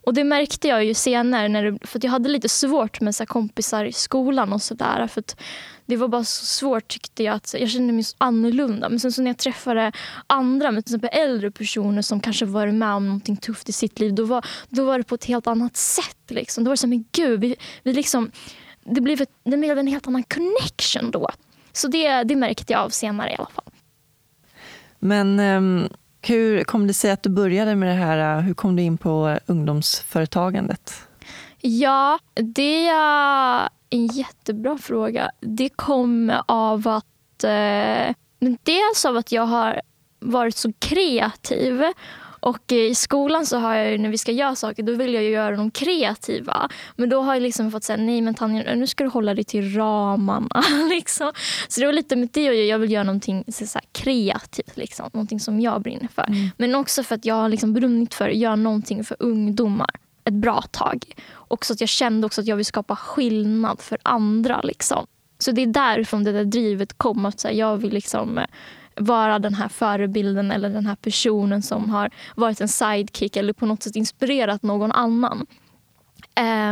Och det märkte jag ju senare, när det, för jag hade lite svårt med så kompisar i skolan och sådär. Det var bara så svårt tyckte jag. att Jag kände mig så annorlunda. Men sen så när jag träffade andra, till exempel äldre personer som kanske varit med om någonting tufft i sitt liv. Då var, då var det på ett helt annat sätt. Liksom. Då var det så här, men gud, vi, vi liksom, det, blev ett, det blev en helt annan connection då. Så det, det märkte jag av senare i alla fall. Men um, hur kom det sig att du började med det här? Hur kom du in på ungdomsföretagandet? Ja, det är en jättebra fråga. Det kom av att... Eh, dels av att jag har varit så kreativ och i skolan så har jag när vi ska göra saker, då vill jag göra dem kreativa. Men då har jag liksom fått säga, nej men Tanja, nu ska du hålla dig till ramarna. liksom. Så det var lite med det jag jag vill göra någonting så kreativt. Liksom. Någonting som jag brinner för. Mm. Men också för att jag har liksom brunnit för att göra någonting för ungdomar ett bra tag. Och så att jag kände också att jag vill skapa skillnad för andra. Liksom. Så det är därifrån det där drivet kom. Att så här, jag vill liksom vara den här förebilden eller den här personen som har varit en sidekick eller på något sätt inspirerat någon annan.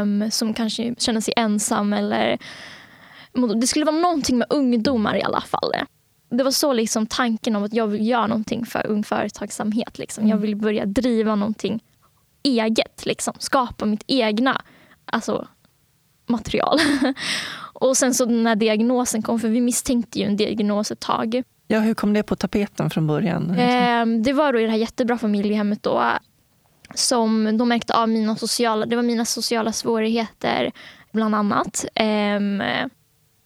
Um, som kanske känner sig ensam eller... Det skulle vara någonting med ungdomar i alla fall. Det var så liksom tanken om att jag vill göra någonting för ung företagsamhet. Liksom. Jag mm. vill börja driva någonting eget. Liksom. Skapa mitt egna alltså, material. och sen så när diagnosen kom, för vi misstänkte ju en diagnos ett tag. Ja, hur kom det på tapeten från början? Eh, det var då i det här jättebra familjehemmet då som de märkte av mina sociala, det var mina sociala svårigheter bland annat. Eh,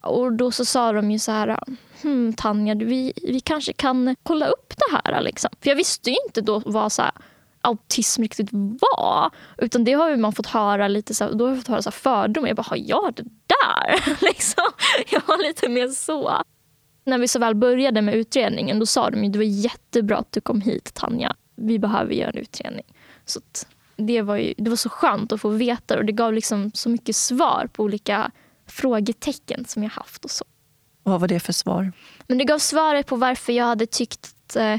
och då så sa de ju så här, hm, Tanja, vi, vi kanske kan kolla upp det här. Liksom. För jag visste ju inte då vad så här, autism riktigt var. Utan det har man fått höra lite så här, då har jag fått höra så fördomar. Jag bara, har jag det där? liksom. Jag var lite mer så. När vi så väl började med utredningen då sa de ju det var jättebra att du kom hit Tanja. Vi behöver göra en utredning. Så det, var ju, det var så skönt att få veta och det gav liksom så mycket svar på olika frågetecken som jag haft. och så. Vad var det för svar? Men Det gav svaret på varför jag hade tyckt eh,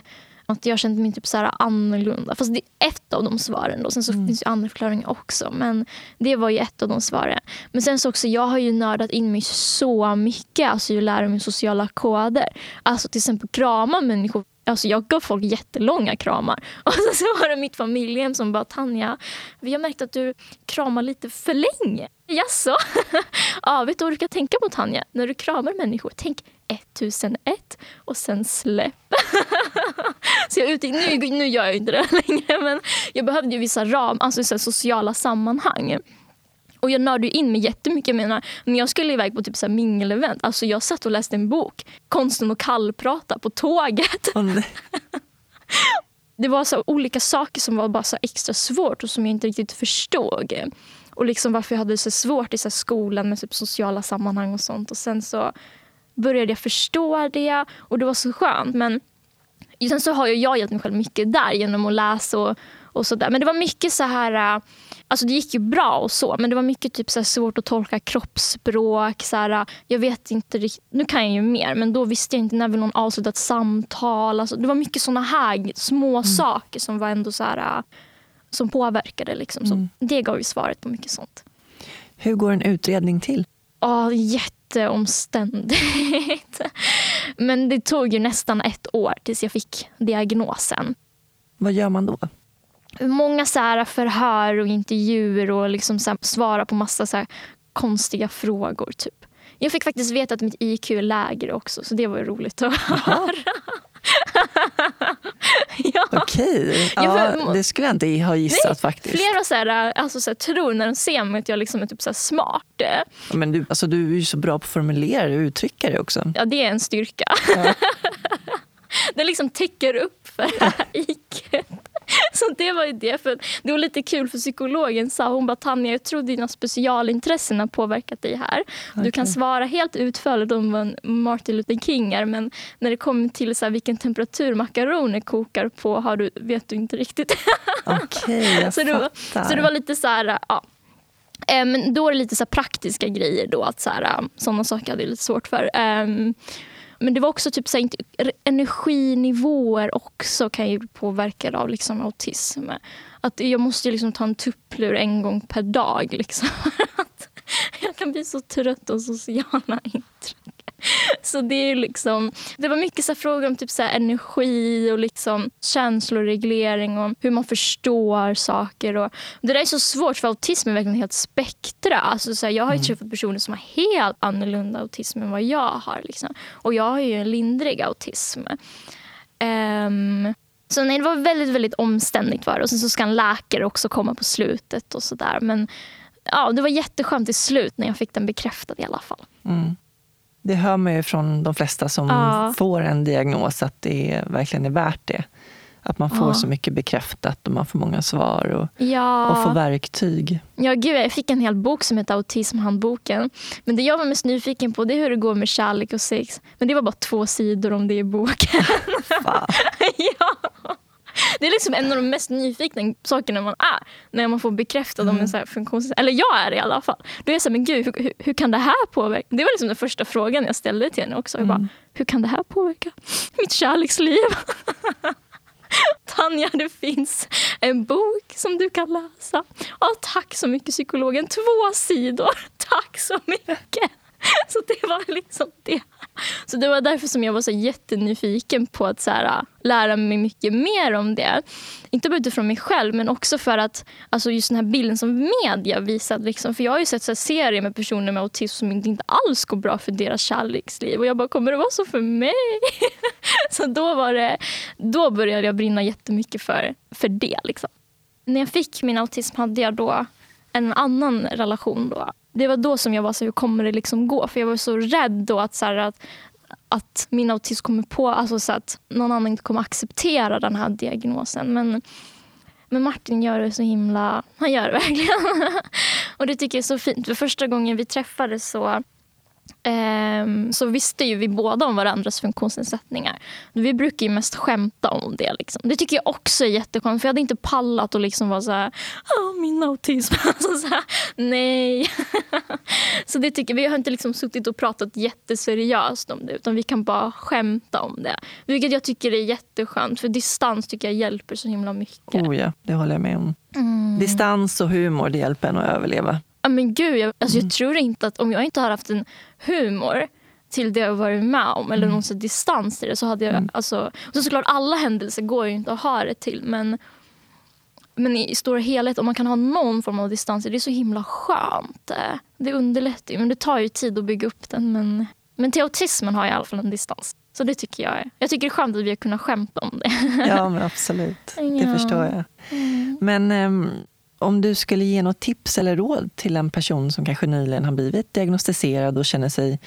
att jag kände mig typ så här annorlunda. Fast det är ett av de svaren. Då. Sen så mm. finns det andra förklaringar också. Men det var ju ett av de svaren. Men sen så också, jag har ju nördat in mig så mycket. Alltså jag lär mig sociala koder. Alltså till exempel krama människor. Alltså jag gav folk jättelånga kramar. Och så var det mitt familjehem som bara Tanja, vi har märkt att du kramar lite för länge. Jaså? ja, vet du vad du ska tänka på Tanja? När du kramar människor, tänk 1001 och sen släpp. så jag utgick, nu, nu gör jag inte det längre men jag behövde ju vissa ram, alltså så sociala sammanhang. Och jag nördade in mig jättemycket. Jag menar, när jag skulle iväg på typ så här mingelevent, alltså jag satt och läste en bok, Konsten att kallprata på tåget. Oh, det var så olika saker som var bara så extra svårt och som jag inte riktigt förstod. Och liksom varför jag hade så svårt i så skolan med typ sociala sammanhang och sånt. Och sen så började jag förstå det och det var så skönt. Men sen så har jag hjälpt mig själv mycket där genom att läsa och, och sådär. Men det var mycket så här, alltså det gick ju bra och så, men det var mycket typ så svårt att tolka kroppsspråk. Så här, jag vet inte riktigt, nu kan jag ju mer, men då visste jag inte när vill någon avsluta ett samtal. Alltså, det var mycket såna här små mm. saker som var ändå så här, som påverkade. Liksom. Så mm. Det gav ju svaret på mycket sånt. Hur går en utredning till? Ja, jätte jätteomständigt. Men det tog ju nästan ett år tills jag fick diagnosen. Vad gör man då? Många så här förhör och intervjuer och liksom så svara på massa så konstiga frågor. Typ. Jag fick faktiskt veta att mitt IQ är lägre också, så det var roligt att höra. ja. Okej, ja, det skulle jag inte ha gissat nej, faktiskt. Flera så här, alltså, så här, tror när de ser mig att jag liksom är typ så här, smart. Men du, alltså, du är ju så bra på att formulera och uttrycka det också. Ja, det är en styrka. Ja. Den liksom täcker upp för det här IQ. Så det var ju det. För det var lite kul för psykologen sa hon bara Tanja jag tror dina specialintressen har påverkat dig här. Okay. Du kan svara helt utförligt om vad Martin Luther King är men när det kommer till så här, vilken temperatur makaroner kokar på har du, vet du inte riktigt. Okej, okay, jag så, det så det var lite så här, ja. Men då är det lite så praktiska grejer då. Att så här, sådana saker hade jag lite svårt för. Men det var också typ så här, energinivåer också kan ju bli påverkade av liksom autism. Att jag måste ju liksom ta en tupplur en gång per dag. Liksom. Jag kan bli så trött av sociala intryck. Så det är liksom, det var mycket så frågor om typ så energi och liksom känsloreglering och hur man förstår saker. Och det där är så svårt för autism är verkligen helt spektra. Alltså så här, jag har ju träffat personer som har helt annorlunda autism än vad jag har. Liksom. Och jag har ju en lindrig autism. Ehm, så nej, det var väldigt, väldigt omständigt. Var det. Och sen så ska en läkare också komma på slutet och sådär. Men ja, det var jätteskönt till slut när jag fick den bekräftad i alla fall. Mm. Det hör man ju från de flesta som Ja. får en diagnos att det verkligen är värt det. Att man får Ja. så mycket bekräftat och man får många svar och, Ja. och får verktyg. Ja, gud, jag fick en hel bok som heter Autismhandboken. Men det jag var mest nyfiken på det är hur det går med kärlek och sex. Men det var bara två sidor om det i boken. Ja. Det är liksom en av de mest nyfikna sakerna man är. När man får bekräftat om en så här funktions... Eller jag är det i alla fall. Då är jag så här, men gud, hur, hur, kan det här påverka? Det var liksom den första frågan jag ställde till henne också. Jag bara, hur kan det här påverka mitt kärleksliv? Tanja, det finns en bok som du kan läsa. Ja, tack så mycket psykologen. Två sidor. Tack så mycket. Så det var liksom det. Så det var därför som jag var så jättenyfiken på att så här, äh, lära mig mycket mer om det. Inte bara utifrån mig själv men också för att alltså just den här bilden som media visat. Liksom, för jag har ju sett så här serier med personer med autism som inte inte alls går bra för deras kärleksliv. Och jag bara, kommer det vara så för mig? så då, var det, då började jag brinna jättemycket för, för det. Liksom. När jag fick min autism hade jag då en annan relation. Då. Det var då som jag var så hur kommer det liksom gå? För jag var så rädd då att, så här, att, att min autism kommer på, alltså så att någon annan inte kommer acceptera den här diagnosen. Men, men Martin gör det så himla, han gör det verkligen. Och det tycker jag är så fint. För första gången vi träffades så så visste ju vi båda om varandras funktionsnedsättningar. Vi brukar ju mest skämta om det. Liksom. Det tycker jag också är jätteskönt. För jag hade inte pallat att liksom vara så här, "Ah, min autism. Alltså så här, nej. så det tycker vi har inte liksom suttit och pratat jätteseriöst om det. Utan vi kan bara skämta om det. Vilket jag tycker är jätteskönt. För distans tycker jag hjälper så himla mycket. Oh ja, det håller jag med om. Mm. Distans och humor, det hjälper en att överleva. Ja, men gud, jag, alltså Mm. jag tror inte att om jag inte har haft en humor till det jag varit med om eller Mm. någon distans till det så hade jag... Alltså, och så såklart alla händelser går ju inte att ha det till men, men i stora helhet om man kan ha någon form av distans det är så himla skönt. Det underlättar ju men det tar ju tid att bygga upp den men, men till autismen har jag i alla fall en distans. Så det tycker jag är. Jag tycker det är skönt att vi har kunnat skämta om det. Ja, men absolut. Det Ja. förstår jag. Men ehm, om du skulle ge något tips eller råd till en person som kanske nyligen har blivit diagnostiserad och känner sig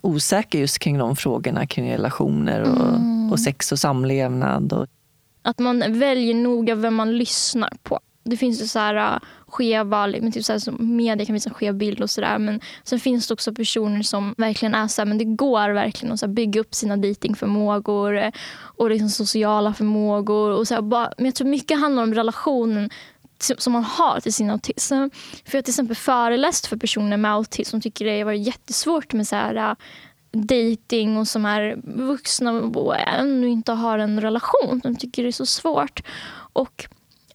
osäker just kring de frågorna kring relationer och, och sex och samlevnad. Och, Att man väljer noga vem man lyssnar på. Det finns ju så här uh, skeva, men typ så här, som media kan visa en skev bild och sådär. Men sen finns det också personer som verkligen är så här, men det går verkligen att så här, bygga upp sina datingförmågor eh, och liksom sociala förmågor. Och så här, bara, men jag tror mycket handlar om relationen Typ som man har till sin autism. För jag har till exempel föreläst för personer med autism som tycker det har varit jättesvårt med så här, äh, dating och som är vuxna och ännu inte har en relation. De tycker det är så svårt. Och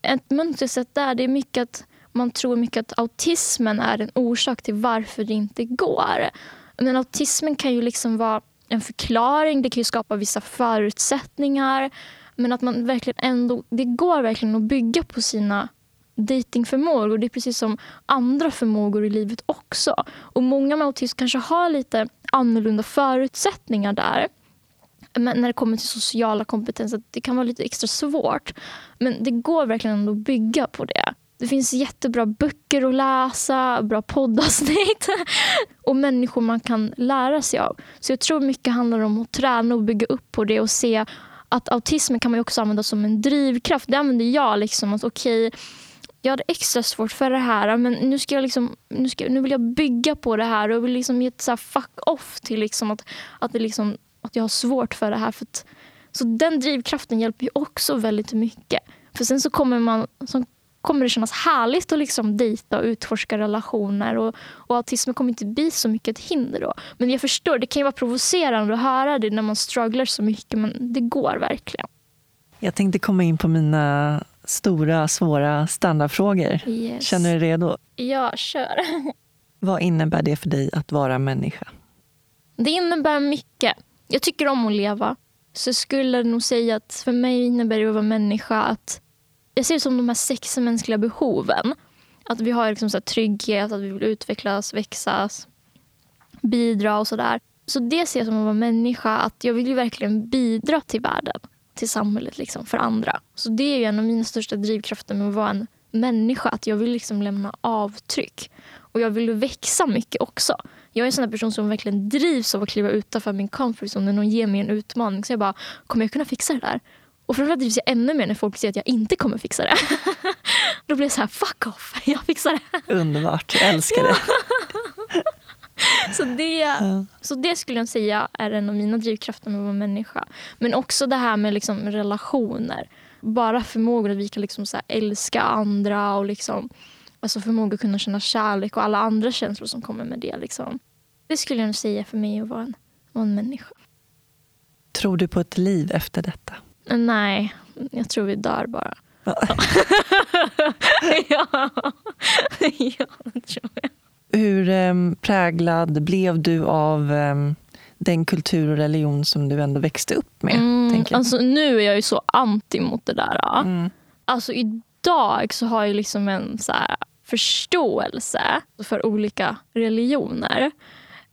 ett mönstersätt där det är mycket att man tror mycket att autismen är en orsak till varför det inte går. Men autismen kan ju liksom vara en förklaring, det kan ju skapa vissa förutsättningar. Men att man verkligen ändå, det går verkligen att bygga på sina datingförmågor. Det är precis som andra förmågor i livet också. Och Många med autism kanske har lite annorlunda förutsättningar där. Men när det kommer till sociala kompetenser, det kan vara lite extra svårt. Men det går verkligen ändå att bygga på det. Det finns jättebra böcker att läsa, bra poddavsnitt och människor man kan lära sig av. Så jag tror mycket handlar om att träna och bygga upp på det och se att autismen kan man också använda som en drivkraft. Det använder jag. liksom att okej, jag hade extra svårt för det här men nu, ska jag liksom, nu, ska, nu vill jag bygga på det här och vill liksom ge ett så här fuck off till liksom att, att, det liksom, att jag har svårt för det här. För att, så den drivkraften hjälper ju också väldigt mycket. För sen så kommer man, så kommer det kännas härligt att liksom dejta och utforska relationer. Och, och autismen kommer inte bli så mycket ett hinder då. Men jag förstår, det kan ju vara provocerande att höra det när man strugglar så mycket, men det går verkligen. Jag tänkte komma in på mina stora, svåra standardfrågor. Yes. Känner du dig redo? Ja, kör. Vad innebär det för dig att vara människa? Det innebär mycket. Jag tycker om att leva. Så jag skulle nog säga att för mig innebär det att vara människa att jag ser det som de här sex mänskliga behoven. Att vi har liksom så trygghet, att vi vill utvecklas, växas, bidra och sådär. Så det ser jag som att vara människa, att jag vill ju verkligen bidra till världen, till samhället, liksom, för andra. Så det är ju en av mina största drivkrafter med att vara en människa, att jag vill liksom lämna avtryck. Och jag vill växa mycket också. Jag är en sån person som verkligen drivs av att kliva utanför min comfort zone när någon ger mig en utmaning. Så jag bara, kommer jag kunna fixa det där? Och framförallt drivs jag ännu mer när folk säger att jag inte kommer fixa det. Då blir jag så här, fuck off, jag fixar det. Underbart, jag älskar det. så, det så det skulle jag säga är en av mina drivkrafter med att vara människa. Men också det här med liksom relationer. Bara förmågor att vi kan liksom så älska andra och liksom, alltså förmåga att kunna känna kärlek och alla andra känslor som kommer med det. Liksom. Det skulle jag säga för mig att vara en, vara en människa. Tror du på ett liv efter detta? Nej, jag tror vi dör bara. ja. ja, det tror jag. Hur um, präglad blev du av um, den kultur och religion som du ändå växte upp med? Mm, alltså, nu är jag ju så anti mot det där. Mm. Alltså, idag så har jag liksom en så förståelse för olika religioner.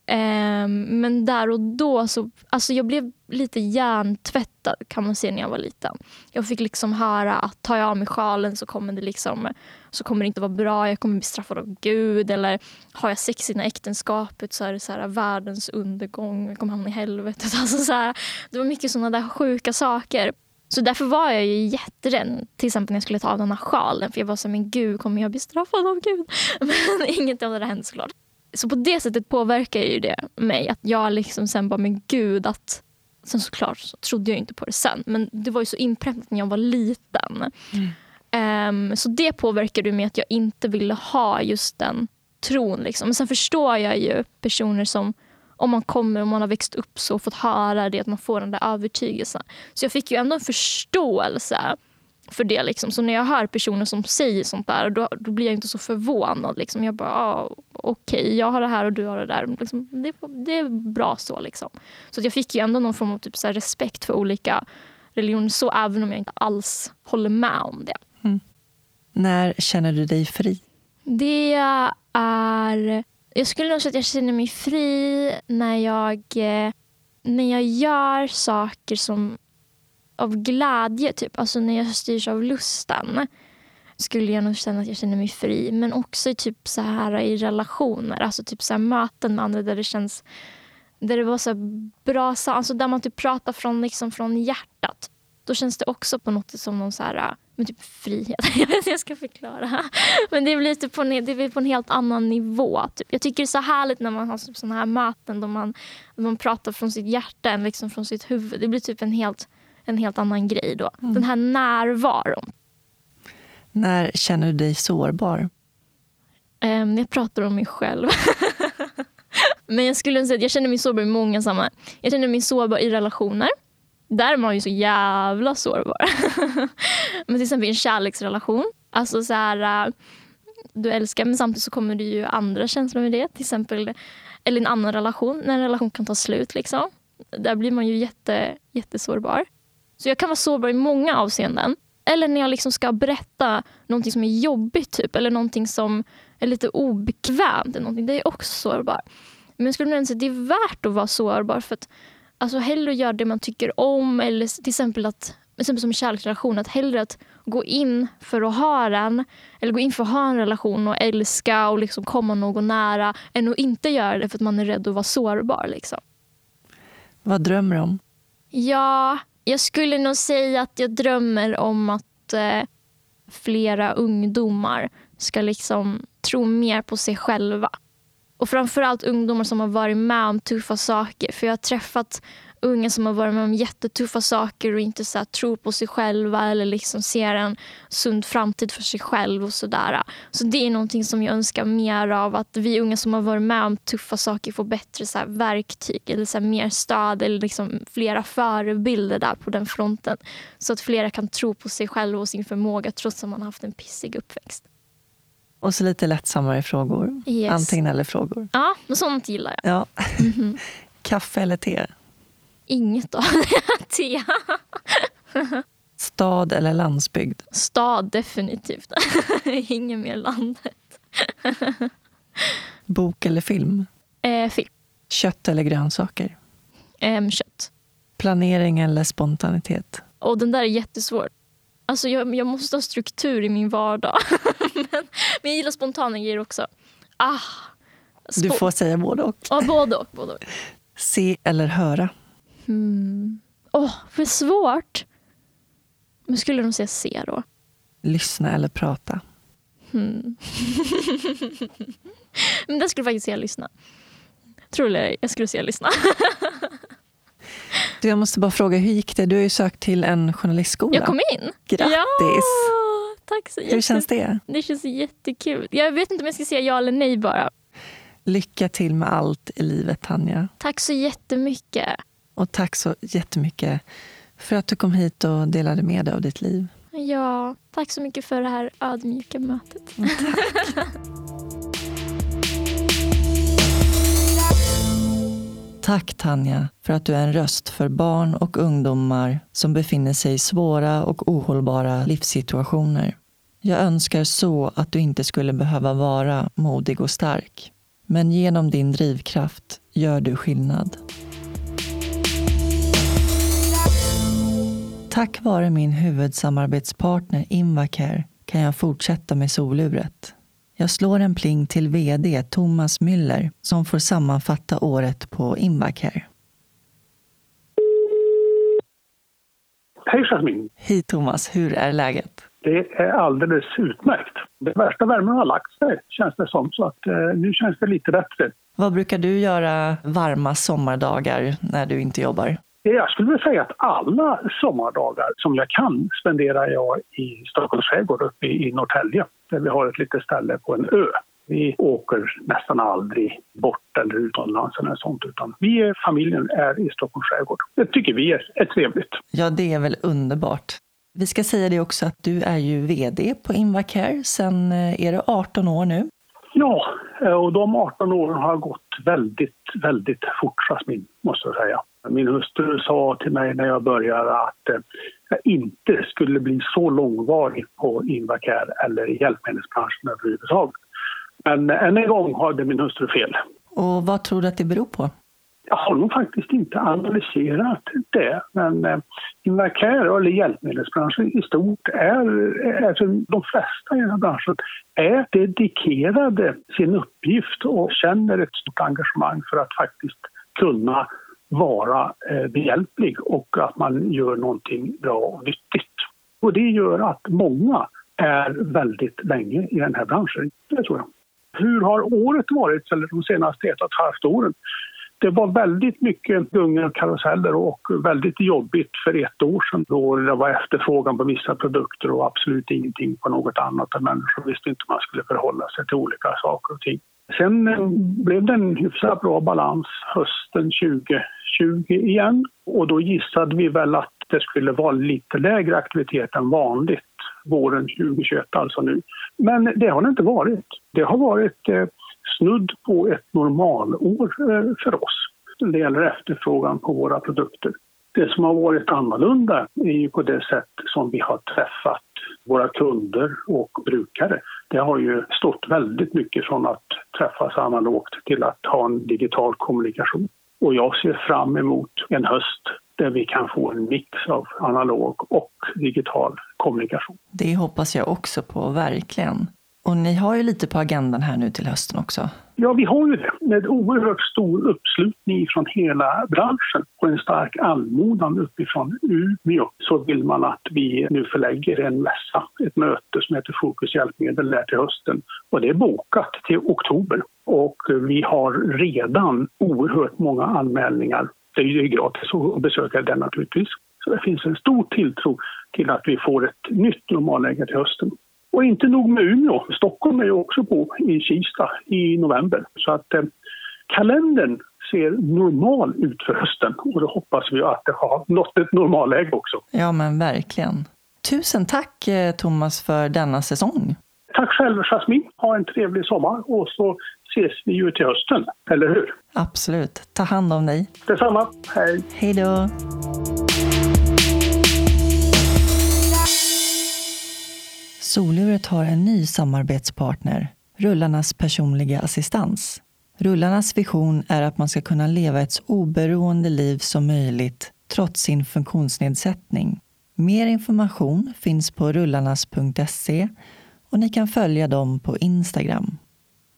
Ehm, men där och då så, alltså jag blev lite hjärntvättad kan man säga när jag var liten. Jag fick liksom höra att tar jag av mig sjalen så kommer det liksom så kommer det inte vara bra, jag kommer bli straffad av Gud. Eller har jag sex innan äktenskapet så är det så här, världens undergång, jag kommer hamna i helvetet. Alltså så här, det var mycket sådana där sjuka saker. Så därför var jag ju jätterädd, till exempel när jag skulle ta av den här sjalen. För jag var så men gud, kommer jag bli straffad av Gud? Men inget av det där hände såklart. Så på det sättet påverkar ju det mig. Att jag liksom sen bara, men gud att... Sen såklart så trodde jag inte på det sen. Men det var ju så inpräntat när jag var liten. Mm. Um, så det påverkade mig att jag inte ville ha just den tron. Liksom. Men sen förstår jag ju personer som om man kommer och man har växt upp så och fått höra det, att man får den där övertygelsen. Så jag fick ju ändå en förståelse för det. Liksom. Så när jag hör personer som säger sånt där, då, då blir jag inte så förvånad. Liksom. Jag bara, ah, okej, okay, jag har det här och du har det där. Liksom, det, det, är bra så. Liksom. Så jag fick ju ändå någon form av typ, så respekt för olika religioner, så även om jag inte alls håller med om det. Mm. När känner du dig fri? Det är... Jag skulle nog säga att jag känner mig fri när jag, eh, när jag gör saker som av glädje, typ. alltså när jag styrs av lusten skulle jag nog känna att jag känner mig fri. Men också i, typ så här, i relationer, alltså typ så här, möten med andra där det känns där det var så bra, alltså där man typ pratar från, liksom, från hjärtat. Då känns det också på något sätt som någon så här, men typ frihet. Jag vet inte jag ska förklara. Men det blir, typ på, en, det blir på en helt annan nivå. Typ. Jag tycker det är så härligt när man har typ såna här möten då man, då man pratar från sitt hjärta än liksom från sitt huvud. Det blir typ en helt en helt annan grej då. Mm. Den här närvaron. När känner du dig sårbar? Um, jag pratar om mig själv. Men jag skulle säga att jag känner mig sårbar i många sammanhang. Jag känner mig sårbar i relationer. Där är man ju så jävla sårbar. men till exempel i en kärleksrelation. Alltså så här, äh, du älskar men samtidigt så kommer det ju andra känslor med det. Till exempel, eller en annan relation, när en relation kan ta slut. Liksom. Där blir man ju jätte, jättesårbar. Så jag kan vara sårbar i många avseenden. Eller när jag liksom ska berätta någonting som är jobbigt typ, eller någonting som är lite obekvämt. Någonting, det är också sårbar. Men jag skulle säga att det är värt att vara sårbar. För att, alltså, hellre göra det man tycker om. Eller till exempel, att, till exempel som kärleksrelation. Att hellre att gå in för att ha den. Eller gå in för att ha en relation och älska och liksom komma någon nära. Än att inte göra det för att man är rädd att vara sårbar. Liksom. Vad drömmer du om? Ja, jag skulle nog säga att jag drömmer om att eh, flera ungdomar ska liksom tro mer på sig själva. Och framförallt ungdomar som har varit med om tuffa saker. För jag har träffat unga som har varit med om jättetuffa saker och inte så här, tror på sig själva eller liksom ser en sund framtid för sig själv. och Så, där. så det är någonting som jag önskar mer av. Att vi unga som har varit med om tuffa saker får bättre så här, verktyg eller så här, mer stöd eller liksom flera förebilder där på den fronten. Så att flera kan tro på sig själva och sin förmåga trots att man har haft en pissig uppväxt. Och så lite lättsammare frågor. Yes. Antingen eller frågor. Ja, sånt gillar jag. Ja. Mm -hmm. Kaffe eller te? Inget av te. Stad eller landsbygd? Stad, definitivt. Inget mer landet. Bok eller film? Eh, film. Kött eller grönsaker? Eh, kött. Planering eller spontanitet? Och den där är jättesvår. Alltså jag, jag måste ha struktur i min vardag. men, men jag gillar spontana grejer också. Ah, du får säga både och. Ja, både och. Både och. Se eller höra? Mm. Oh, vad svårt. Men skulle de säga se då? Lyssna eller prata? Hmm. Men där skulle faktiskt säga lyssna. Tror du jag skulle säga lyssna. du, jag måste bara fråga, hur gick det? Du har ju sökt till en journalistskola. Jag kom in. Grattis! Ja, tack så Hur känns det? Det känns jättekul. Jag vet inte om jag ska säga ja eller nej bara. Lycka till med allt i livet, Tanja. Tack så jättemycket. Och tack så jättemycket för att du kom hit och delade med dig av ditt liv. Ja, tack så mycket för det här ödmjuka mötet. Tack. Tack Tanja för att du är en röst för barn och ungdomar som befinner sig i svåra och ohållbara livssituationer. Jag önskar så att du inte skulle behöva vara modig och stark. Men genom din drivkraft gör du skillnad. Tack vare min huvudsamarbetspartner Invacare kan jag fortsätta med soluret. Jag slår en pling till VD Thomas Müller som får sammanfatta året på Invacare. Hej Jasmin! Hej Thomas, hur är läget? Det är alldeles utmärkt. Den värsta värmen har lagt sig känns det som, så att, eh, nu känns det lite bättre. Vad brukar du göra varma sommardagar när du inte jobbar? Jag skulle vilja säga att alla sommardagar som jag kan spenderar jag i Stockholms skärgård uppe i Norrtälje där vi har ett litet ställe på en ö. Vi åker nästan aldrig bort eller utomlands eller sånt utan vi, familjen är i Stockholms skärgård. Det tycker vi är, är trevligt. Ja, det är väl underbart. Vi ska säga det också att du är ju VD på Invacare sen, eh, är det 18 år nu? Ja, eh, och de 18 åren har gått väldigt, väldigt fort, Jasmin, måste jag säga. Min hustru sa till mig när jag började att eh, jag inte skulle bli så långvarig på Invacare eller i hjälpmedelsbranschen överhuvudtaget. Men än en gång hade min hustru fel. Och vad tror du att det beror på? Jag har nog faktiskt inte analyserat det, men eh, Invacare, eller hjälpmedelsbranschen i stort, är, alltså de flesta i den här branschen är dedikerade sin uppgift och känner ett stort engagemang för att faktiskt kunna vara eh, behjälplig och att man gör någonting bra och nyttigt. Och det gör att många är väldigt länge i den här branschen, det tror jag. Hur har året varit, eller de senaste ett och ett halvt åren? Det var väldigt mycket gungor och karuseller och väldigt jobbigt för ett år sedan då det var efterfrågan på vissa produkter och absolut ingenting på något annat. Människor visste inte hur man skulle förhålla sig till olika saker och ting. Sen eh, blev det en hyfsat bra balans hösten 20 igen och då gissade vi väl att det skulle vara lite lägre aktivitet än vanligt våren 2021, alltså nu. Men det har det inte varit. Det har varit eh, snudd på ett normalår eh, för oss när det gäller efterfrågan på våra produkter. Det som har varit annorlunda är ju på det sätt som vi har träffat våra kunder och brukare. Det har ju stått väldigt mycket från att träffas analogt till att ha en digital kommunikation. Och jag ser fram emot en höst där vi kan få en mix av analog och digital kommunikation. Det hoppas jag också på, verkligen. Och ni har ju lite på agendan här nu till hösten också. Ja, vi har ju det. Med oerhört stor uppslutning från hela branschen och en stark anmodan uppifrån Umeå så vill man att vi nu förlägger en mässa, ett möte som heter Fokus hjälpmedel där till hösten. Och det är bokat till oktober. Och vi har redan oerhört många anmälningar. Det är ju gratis att besöka den naturligtvis. Så det finns en stor tilltro till att vi får ett nytt normalläge till hösten. Och inte nog med Umeå, Stockholm är ju också på i Kista i november. Så att eh, kalendern ser normal ut för hösten och då hoppas vi att det har nått ett normalläge också. Ja, men verkligen. Tusen tack eh, Thomas för denna säsong. Tack själv Jasmin. Ha en trevlig sommar och så ses vi ju till hösten, eller hur? Absolut. Ta hand om dig. Detsamma. Hej. Hej då. Soluret har en ny samarbetspartner, Rullarnas personliga assistans. Rullarnas vision är att man ska kunna leva ett så oberoende liv som möjligt trots sin funktionsnedsättning. Mer information finns på rullarnas.se och ni kan följa dem på Instagram.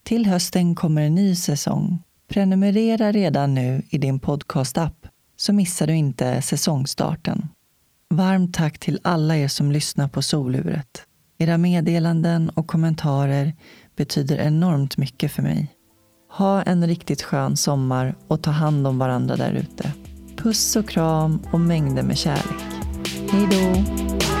Till hösten kommer en ny säsong. Prenumerera redan nu i din podcastapp så missar du inte säsongstarten. Varmt tack till alla er som lyssnar på Soluret. Era meddelanden och kommentarer betyder enormt mycket för mig. Ha en riktigt skön sommar och ta hand om varandra där ute. Puss och kram och mängder med kärlek. Hej då!